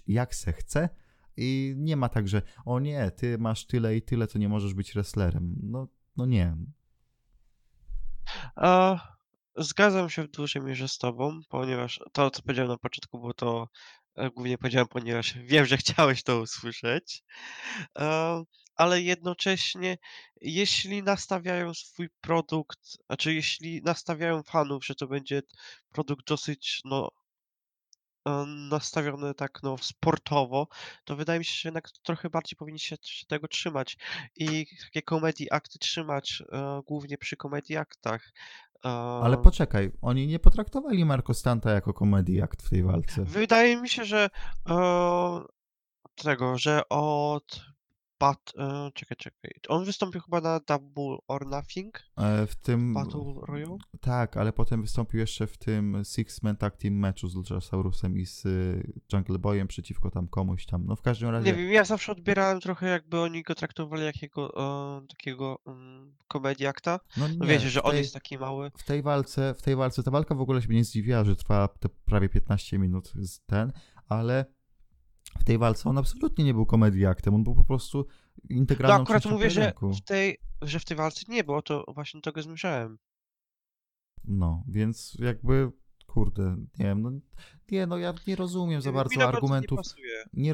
jak se chce i nie ma tak, że o nie, ty masz tyle i tyle, to nie możesz być wrestlerem. No, no nie. E, zgadzam się w dużej mierze z tobą, ponieważ to, co powiedziałem na początku, było to e, głównie powiedziałem, ponieważ [laughs] wiem, że chciałeś to usłyszeć. E, ale jednocześnie, jeśli nastawiają swój produkt, znaczy jeśli nastawiają fanów, że to będzie produkt dosyć, no, nastawiony tak, no, sportowo, to wydaje mi się, że jednak trochę bardziej powinni się, tego trzymać i takie comedy akty trzymać e, głównie przy comedy aktach. Ale E, poczekaj, oni nie potraktowali Marco Stanta jako komedii akt w tej walce. Wydaje mi się, że e, tego, że od Bat, e, czekaj, czekaj. On wystąpił chyba na Double or Nothing E, W tym. Battle Royale? Tak, ale potem wystąpił jeszcze w tym Six Man Tag Team meczu z Luchasaurusem i z y, Jungle Boyem przeciwko tam komuś tam. No w każdym razie. Nie wiem, ja zawsze odbierałem trochę jakby oni go traktowali jakiego e, takiego um, comedy akta. No, No nie, wiecie, że w on tej, jest taki mały. w tej walce, w tej walce, ta walka w ogóle się mnie nie zdziwiła, że trwa te prawie 15 minut z ten, ale w tej walce on absolutnie nie był komedii aktem, on był po prostu No integralną akurat częścią mówię, że w tej, że w tej walce nie było, to właśnie tego zmierzałem. No, więc jakby, kurde, nie wiem, no, Nie, no ja nie rozumiem za Mi bardzo naprawdę argumentów. Nie. Nie,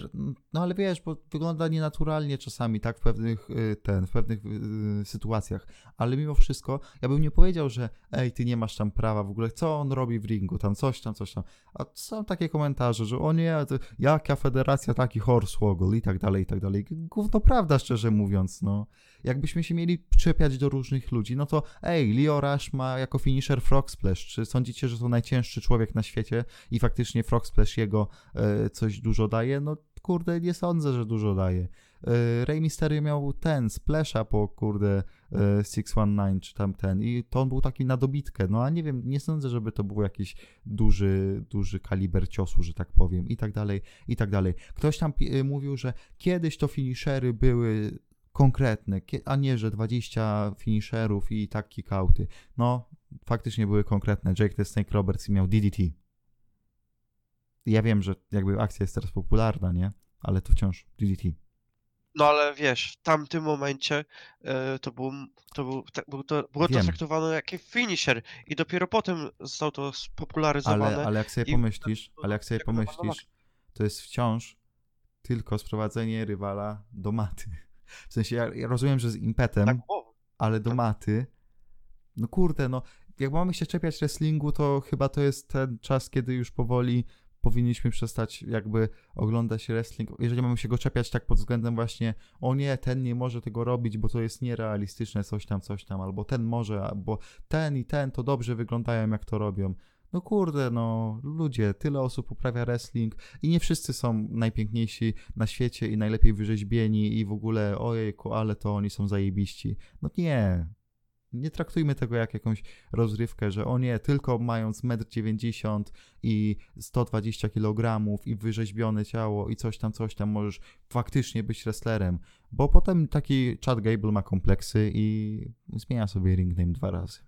no ale wiesz, bo wygląda nienaturalnie czasami, tak, w pewnych, y, ten, w pewnych y, sytuacjach, ale mimo wszystko, ja bym nie powiedział, że ej, ty nie masz tam prawa w ogóle, co on robi w ringu, tam coś tam, coś tam, a są takie komentarze, że o nie, to jaka federacja, taki hornswoggle i tak dalej, i tak dalej, gówno prawda, szczerze mówiąc, no, jakbyśmy się mieli czepiać do różnych ludzi, no to ej, Leo Rush ma jako finisher Frog Splash, czy sądzicie, że to najcięższy człowiek na świecie i faktycznie Frog Splash jego e, coś dużo daje? No kurde, nie sądzę, że dużo daje. E, Rey Mysterio miał ten, splasha po kurde e, 619 czy tam ten i to on był taki na dobitkę, no a nie wiem, nie sądzę, żeby to był jakiś duży, duży kaliber ciosu, że tak powiem i tak dalej, i tak dalej. Ktoś tam e, mówił, że kiedyś to finishery były konkretne, a nie, że 20 finisherów i tak kickouty. No, faktycznie były konkretne. Jake the Snake Roberts miał DDT. Ja wiem, że jakby akcja jest teraz popularna, nie? Ale to wciąż DDT. No ale wiesz, w tamtym momencie e, to, był, to, był, te, był to, było to traktowane jako finisher i dopiero potem zostało to spopularyzowane. Ale, ale jak sobie pomyślisz, ale jak sobie jak pomyślisz, to jest wciąż tylko sprowadzenie rywala do maty. [laughs] W sensie, ja, ja rozumiem, że z impetem, Tak, ale do tak. maty. No kurde, no jak mamy się czepiać wrestlingu, to chyba to jest ten czas, kiedy już powoli powinniśmy przestać jakby oglądać wrestling. Jeżeli mamy się go czepiać tak pod względem właśnie, o nie, ten nie może tego robić, bo to jest nierealistyczne, coś tam, coś tam, albo ten może, albo ten i ten to dobrze wyglądają, jak to robią. No kurde, no ludzie, tyle osób uprawia wrestling i nie wszyscy są najpiękniejsi na świecie i najlepiej wyrzeźbieni i w ogóle ojejku, ale to oni są zajebiści. No nie. Nie traktujmy tego jak jakąś rozrywkę, że o nie, tylko mając 1,90 m i 120 kg i wyrzeźbione ciało i coś tam, coś tam, możesz faktycznie być wrestlerem. Bo potem taki Chad Gable ma kompleksy i zmienia sobie ring name dwa razy.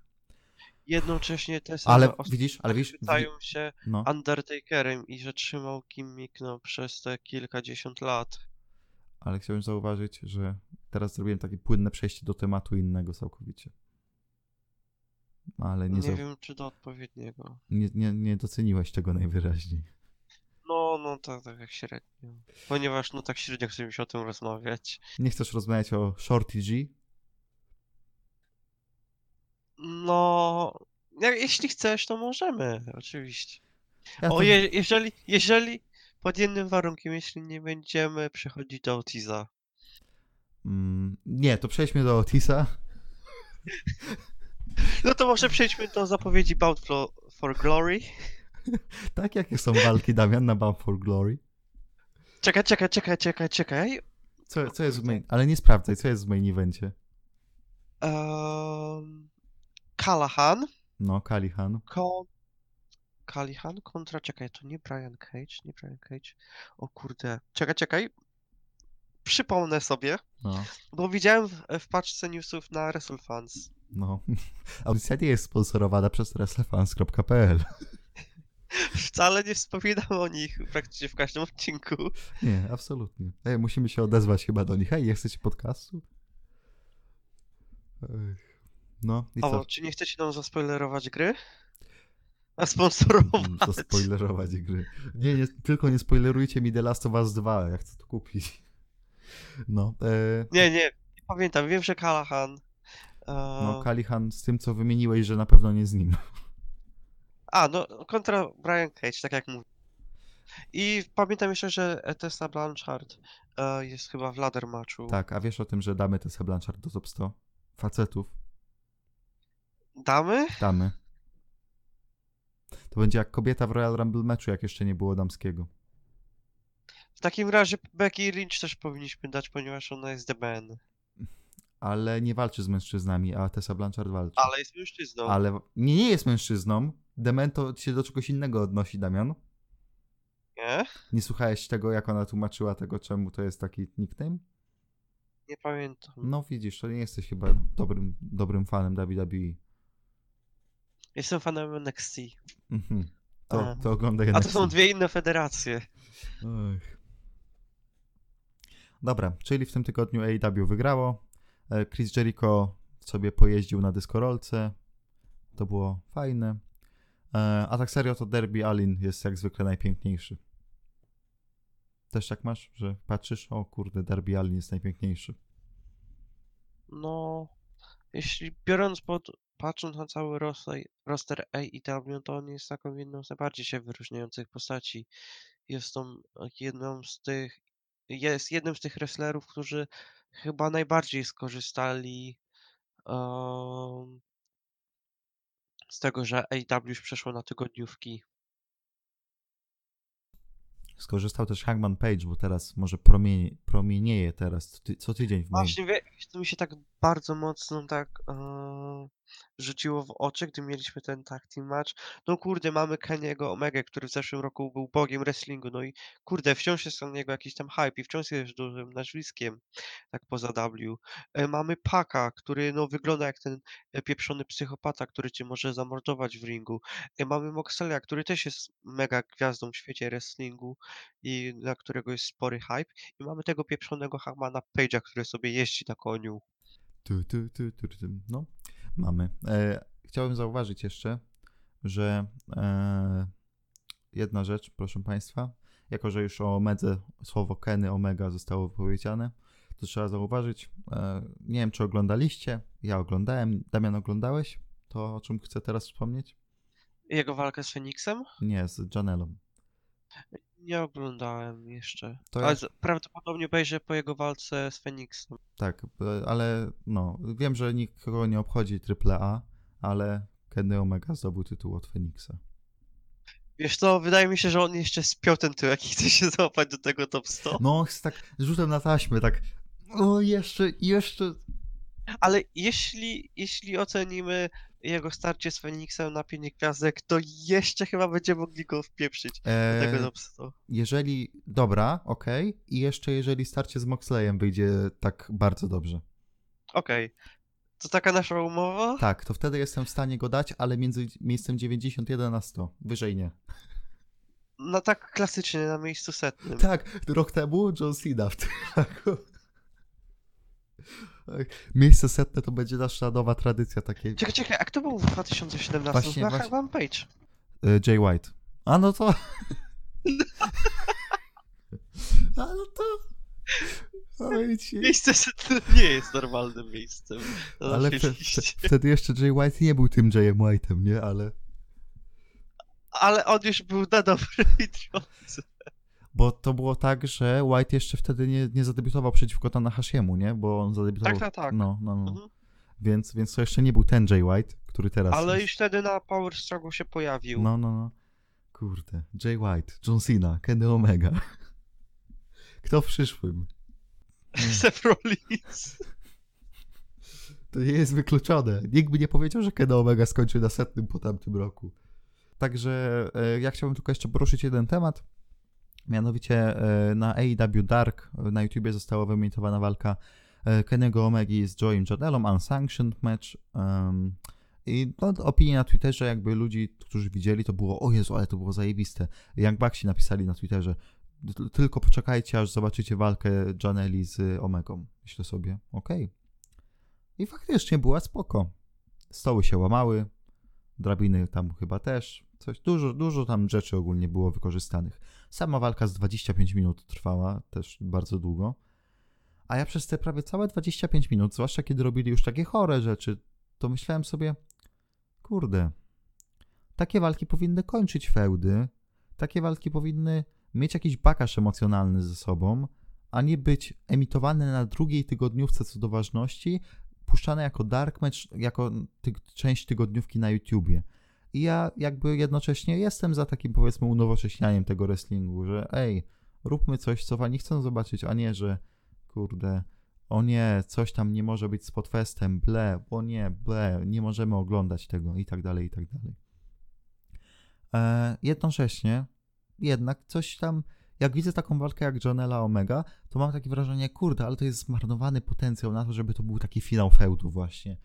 jednocześnie te same Ale widzisz, ale widzisz, chwytają się no. Undertakerem i że trzymał gimmick no, przez te kilkadziesiąt lat. ale chciałem zauważyć, że teraz zrobiłem takie płynne przejście do tematu innego całkowicie. Ale nie, Nie, zau- wiem, czy do odpowiedniego. nie, nie, nie doceniłeś tego najwyraźniej. No, no tak, tak jak średnio. Ponieważ no tak średnio chce mi się o tym rozmawiać. Nie chcesz rozmawiać o Shorty G? No, jak, jeśli chcesz, to możemy, oczywiście. Ja O, to- je, jeżeli, jeżeli, pod jednym warunkiem, jeśli nie będziemy przechodzić do Otiza. Mm, nie, to przejdźmy do Otisa. [laughs] No to może przejdźmy do zapowiedzi Bound for, Glory. [laughs] Tak, jakie są walki, Damian, na Bound for Glory? Czekaj, czekaj, czekaj, czekaj, czekaj. Co, co jest w main... Ale nie sprawdzaj, co jest w main evencie. Um, Callahan. No, Kalihan. Ko... Callahan kontra... Czekaj, to nie Brian Cage, nie Brian Cage. O kurde. Czekaj, czekaj. Przypomnę sobie, No, bo widziałem w, w paczce newsów na WrestleFans. No. [laughs] Audycja nie jest sponsorowana przez wrestlefans.pl. [laughs] Wcale nie wspominam o nich praktycznie w każdym odcinku. Nie, absolutnie. Ej, musimy się odezwać chyba do nich. Ej, nie chcecie podcastu? Ech. No, i co? O, czy nie chcecie nam zaspoilerować gry? A sponsorować. Mm, Zaspoilerować gry. Nie, nie, tylko nie spoilerujcie mi The Last of Us 2, ja chcę to kupić. No, e, Nie, nie, nie pamiętam. Wiem, że Callahan. No Kalihan z tym, co wymieniłeś, że na pewno nie z nim. A, no kontra Brian Cage, tak jak mówię. I pamiętam jeszcze, że Tessa Blanchard e, jest chyba w ladder matchu. Tak, a wiesz o tym, że damy Tessa Blanchard do top 100? Facetów, Damy? damy. To będzie jak kobieta w Royal Rumble meczu, jak jeszcze nie było damskiego. W takim razie Becky Lynch też powinniśmy dać, ponieważ ona jest man. Ale nie walczy z mężczyznami, a Tessa Blanchard walczy. Ale jest mężczyzną. Ale nie, nie jest mężczyzną. Demento się do czegoś innego odnosi, Damian. Nie? Nie słuchałeś tego, jak ona tłumaczyła tego, czemu to jest taki nickname? Nie pamiętam. No widzisz, to nie jesteś chyba dobrym, dobrym fanem WWE. Jestem fanem NXT. Mhm. To, to oglądaj A to NXT. są dwie inne federacje. Ech. Dobra, czyli w tym tygodniu AEW wygrało. E, Chris Jericho sobie pojeździł na dyskorolce. To było fajne. E, a tak serio to Derby Allin jest jak zwykle najpiękniejszy. Też tak masz, że patrzysz, o kurde, Derby Allin jest najpiękniejszy. No, jeśli biorąc pod, patrząc na cały roster, roster AEW, to on jest taką jedną z najbardziej się wyróżniających postaci. Jest tą jedną z tych, jest jednym z tych wrestlerów, którzy chyba najbardziej skorzystali em, z tego, że AEW już przeszło na tygodniówki. Skorzystał też Hangman Page, bo teraz może promienie, promienieje teraz co, ty, co tydzień w moim... Właśnie, wie, to mi się tak bardzo mocno tak e, rzuciło w oczy, gdy mieliśmy ten tag team match. No kurde, mamy Keniego Omega, który w zeszłym roku był bogiem wrestlingu, no i kurde, wciąż jest na niego jakiś tam hype i wciąż jest dużym nazwiskiem, tak poza W. E, mamy Paka, który no wygląda jak ten e, pieprzony psychopata, który cię może zamordować w ringu. E, mamy Moxelia, który też jest mega gwiazdą w świecie wrestlingu i na którego jest spory hype. I mamy tego pieprzonego Hangmana Page'a, który sobie jeździ na koniu. Tu, tu, tu, tu, tu. No, mamy. E, chciałbym zauważyć jeszcze, że e, jedna rzecz, proszę Państwa, jako że już o Omedze słowo Keny Omega zostało powiedziane, to trzeba zauważyć, e, nie wiem czy oglądaliście, ja oglądałem, Damian oglądałeś to, o czym chcę teraz wspomnieć? Jego walkę z Feniksem? Nie, z Janelą. Nie oglądałem jeszcze. To Ale z- prawdopodobnie obejrzę po jego walce z Feniksem. Tak, ale no, wiem, że nikogo nie obchodzi AAA, ale Kenny Omega zdobył tytuł od Feniksa. Wiesz co, wydaje mi się, że on jeszcze spiął ten tyłek i chce się złapać do tego top 100. No, on jest tak rzutem na taśmę, tak. O, jeszcze, jeszcze. Ale jeśli, jeśli ocenimy jego starcie z Feniksem na pięć gwiazdek, to jeszcze chyba będziemy mogli go wpieprzyć do tego top 100. jeżeli. Dobra, okej. I jeszcze jeżeli starcie z Moxleyem wyjdzie tak bardzo dobrze. Okej. To taka nasza umowa? Tak, to wtedy jestem w stanie go dać, ale między miejscem 91 a 100. Wyżej nie. No tak klasycznie na miejscu setnym. Tak, rok temu John Cena w tym roku. Miejsce setne to będzie nasza nowa tradycja, takie Czekaj, czekaj, a kto był w 2017? Właśnie, Chyba właśnie. Page. e, Jay White. A no to. [laughs] A no to. Ci. Miejsce setne nie jest normalnym miejscem. Ale naszej wte, wte, liście. wtedy jeszcze Jay White nie był tym Jayem White'em, nie? Ale. Ale on już był na dobrej drodze. Bo to było tak, że White jeszcze wtedy nie, nie zadebiutował przeciwko Tanahashiemu, nie? Bo on zadebiutował. Tak, tak, tak. No, no, no. Mhm. Więc, więc to jeszcze nie był ten Jay White, który teraz. Ale już wtedy na Power Struggle się pojawił. No, no, no. Kurde. Jay White, John Cena, Kenny Omega. [laughs] Kto w przyszłym? [laughs] Seth Rollins. [laughs] To nie jest wykluczone. Nikt by nie powiedział, że Kenny Omega skończy na setnym po tamtym roku. Także e, ja chciałbym tylko jeszcze poruszyć jeden temat. Mianowicie e, na AEW Dark e, na YouTubie została wyemitowana walka e, Kennego Omegi z Joeyem Janelą, Unsanctioned Match. em, I no, opinie na Twitterze jakby ludzi, którzy widzieli, to było o Jezu, ale to było zajebiste. Young Bucksi napisali na Twitterze "T- tylko poczekajcie, aż zobaczycie walkę Janeli z Omegą. Myślę sobie, okej. I faktycznie była spoko. Stoły się łamały, drabiny tam chyba też. Coś, dużo, dużo tam rzeczy ogólnie było wykorzystanych. Sama walka z 25 minut trwała, też bardzo długo. A ja przez te prawie całe 25 minut, zwłaszcza kiedy robili już takie chore rzeczy, to myślałem sobie, kurde, takie walki powinny kończyć feudy, takie walki powinny mieć jakiś bagaż emocjonalny ze sobą, a nie być emitowane na drugiej tygodniówce co do ważności, puszczane jako dark match, jako ty część tygodniówki na YouTubie. I ja jakby jednocześnie jestem za takim powiedzmy unowocześnianiem tego wrestlingu, że ej, róbmy coś, co fani chcą zobaczyć, a nie, że kurde, o nie, coś tam nie może być z podfestem, ble, o nie, ble, nie możemy oglądać tego i tak dalej, i tak dalej. E, jednocześnie jednak coś tam, jak widzę taką walkę jak Janela Omega, to mam takie wrażenie, kurde, ale to jest zmarnowany potencjał na to, żeby to był taki finał feudu właśnie.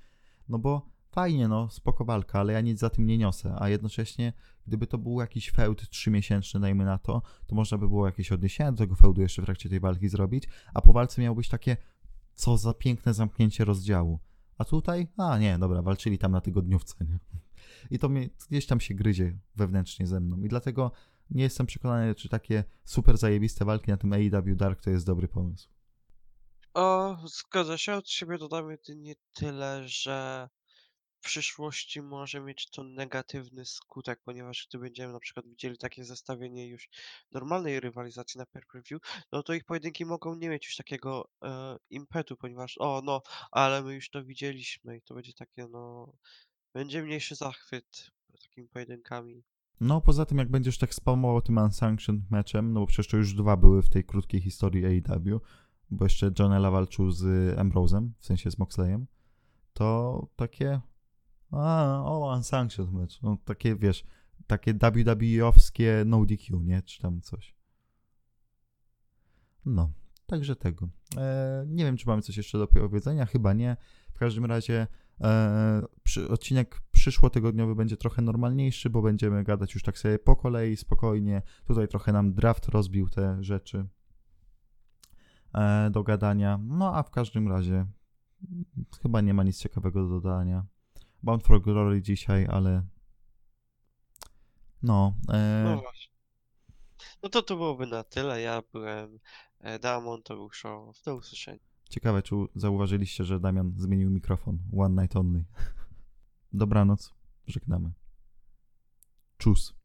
No bo fajnie, no, spoko walka, ale ja nic za tym nie niosę, a jednocześnie, gdyby to był jakiś feud trzymiesięczny, dajmy na to, to można by było jakieś odniesienie do tego feudu jeszcze w trakcie tej walki zrobić, a po walce miał być takie, co za piękne zamknięcie rozdziału. A tutaj, a nie, dobra, walczyli tam na tygodniówce, nie? i to mnie gdzieś tam się gryzie wewnętrznie ze mną. I dlatego nie jestem przekonany, czy takie super zajebiste walki na tym AEW Dark to jest dobry pomysł. O, zgadza się. Od siebie dodam jedynie tyle, że przyszłości może mieć to negatywny skutek, ponieważ gdy będziemy na przykład widzieli takie zestawienie już normalnej rywalizacji na pay-per-view, no to ich pojedynki mogą nie mieć już takiego e, impetu, ponieważ o no, ale my już to widzieliśmy i to będzie takie no, będzie mniejszy zachwyt takimi pojedynkami. No, poza tym, jak będziesz tak spamował tym unsanctioned meczem, no bo przecież to już dwa były w tej krótkiej historii AEW, bo jeszcze Johnella walczył z Ambrose'em, w sensie z Moxleyem, to takie a, o, unsanctioned match. No, takie, wiesz, takie WWE-owskie no DQ, nie? Czy tam coś. No, także tego. E, nie wiem, czy mamy coś jeszcze do powiedzenia, chyba nie. W każdym razie e, przy, odcinek przyszłotygodniowy będzie trochę normalniejszy, bo będziemy gadać już tak sobie po kolei, spokojnie. Tutaj trochę nam draft rozbił te rzeczy e, do gadania. No, a w każdym razie chyba nie ma nic ciekawego do dodania. Bound for Glory dzisiaj, ale no. E... No właśnie. No to to byłoby na tyle. Ja byłem e, Damon, to był show. Do usłyszenia. Ciekawe, czy zauważyliście, że Damian zmienił mikrofon. One night only. [laughs] Dobranoc. Żegnamy. Czus.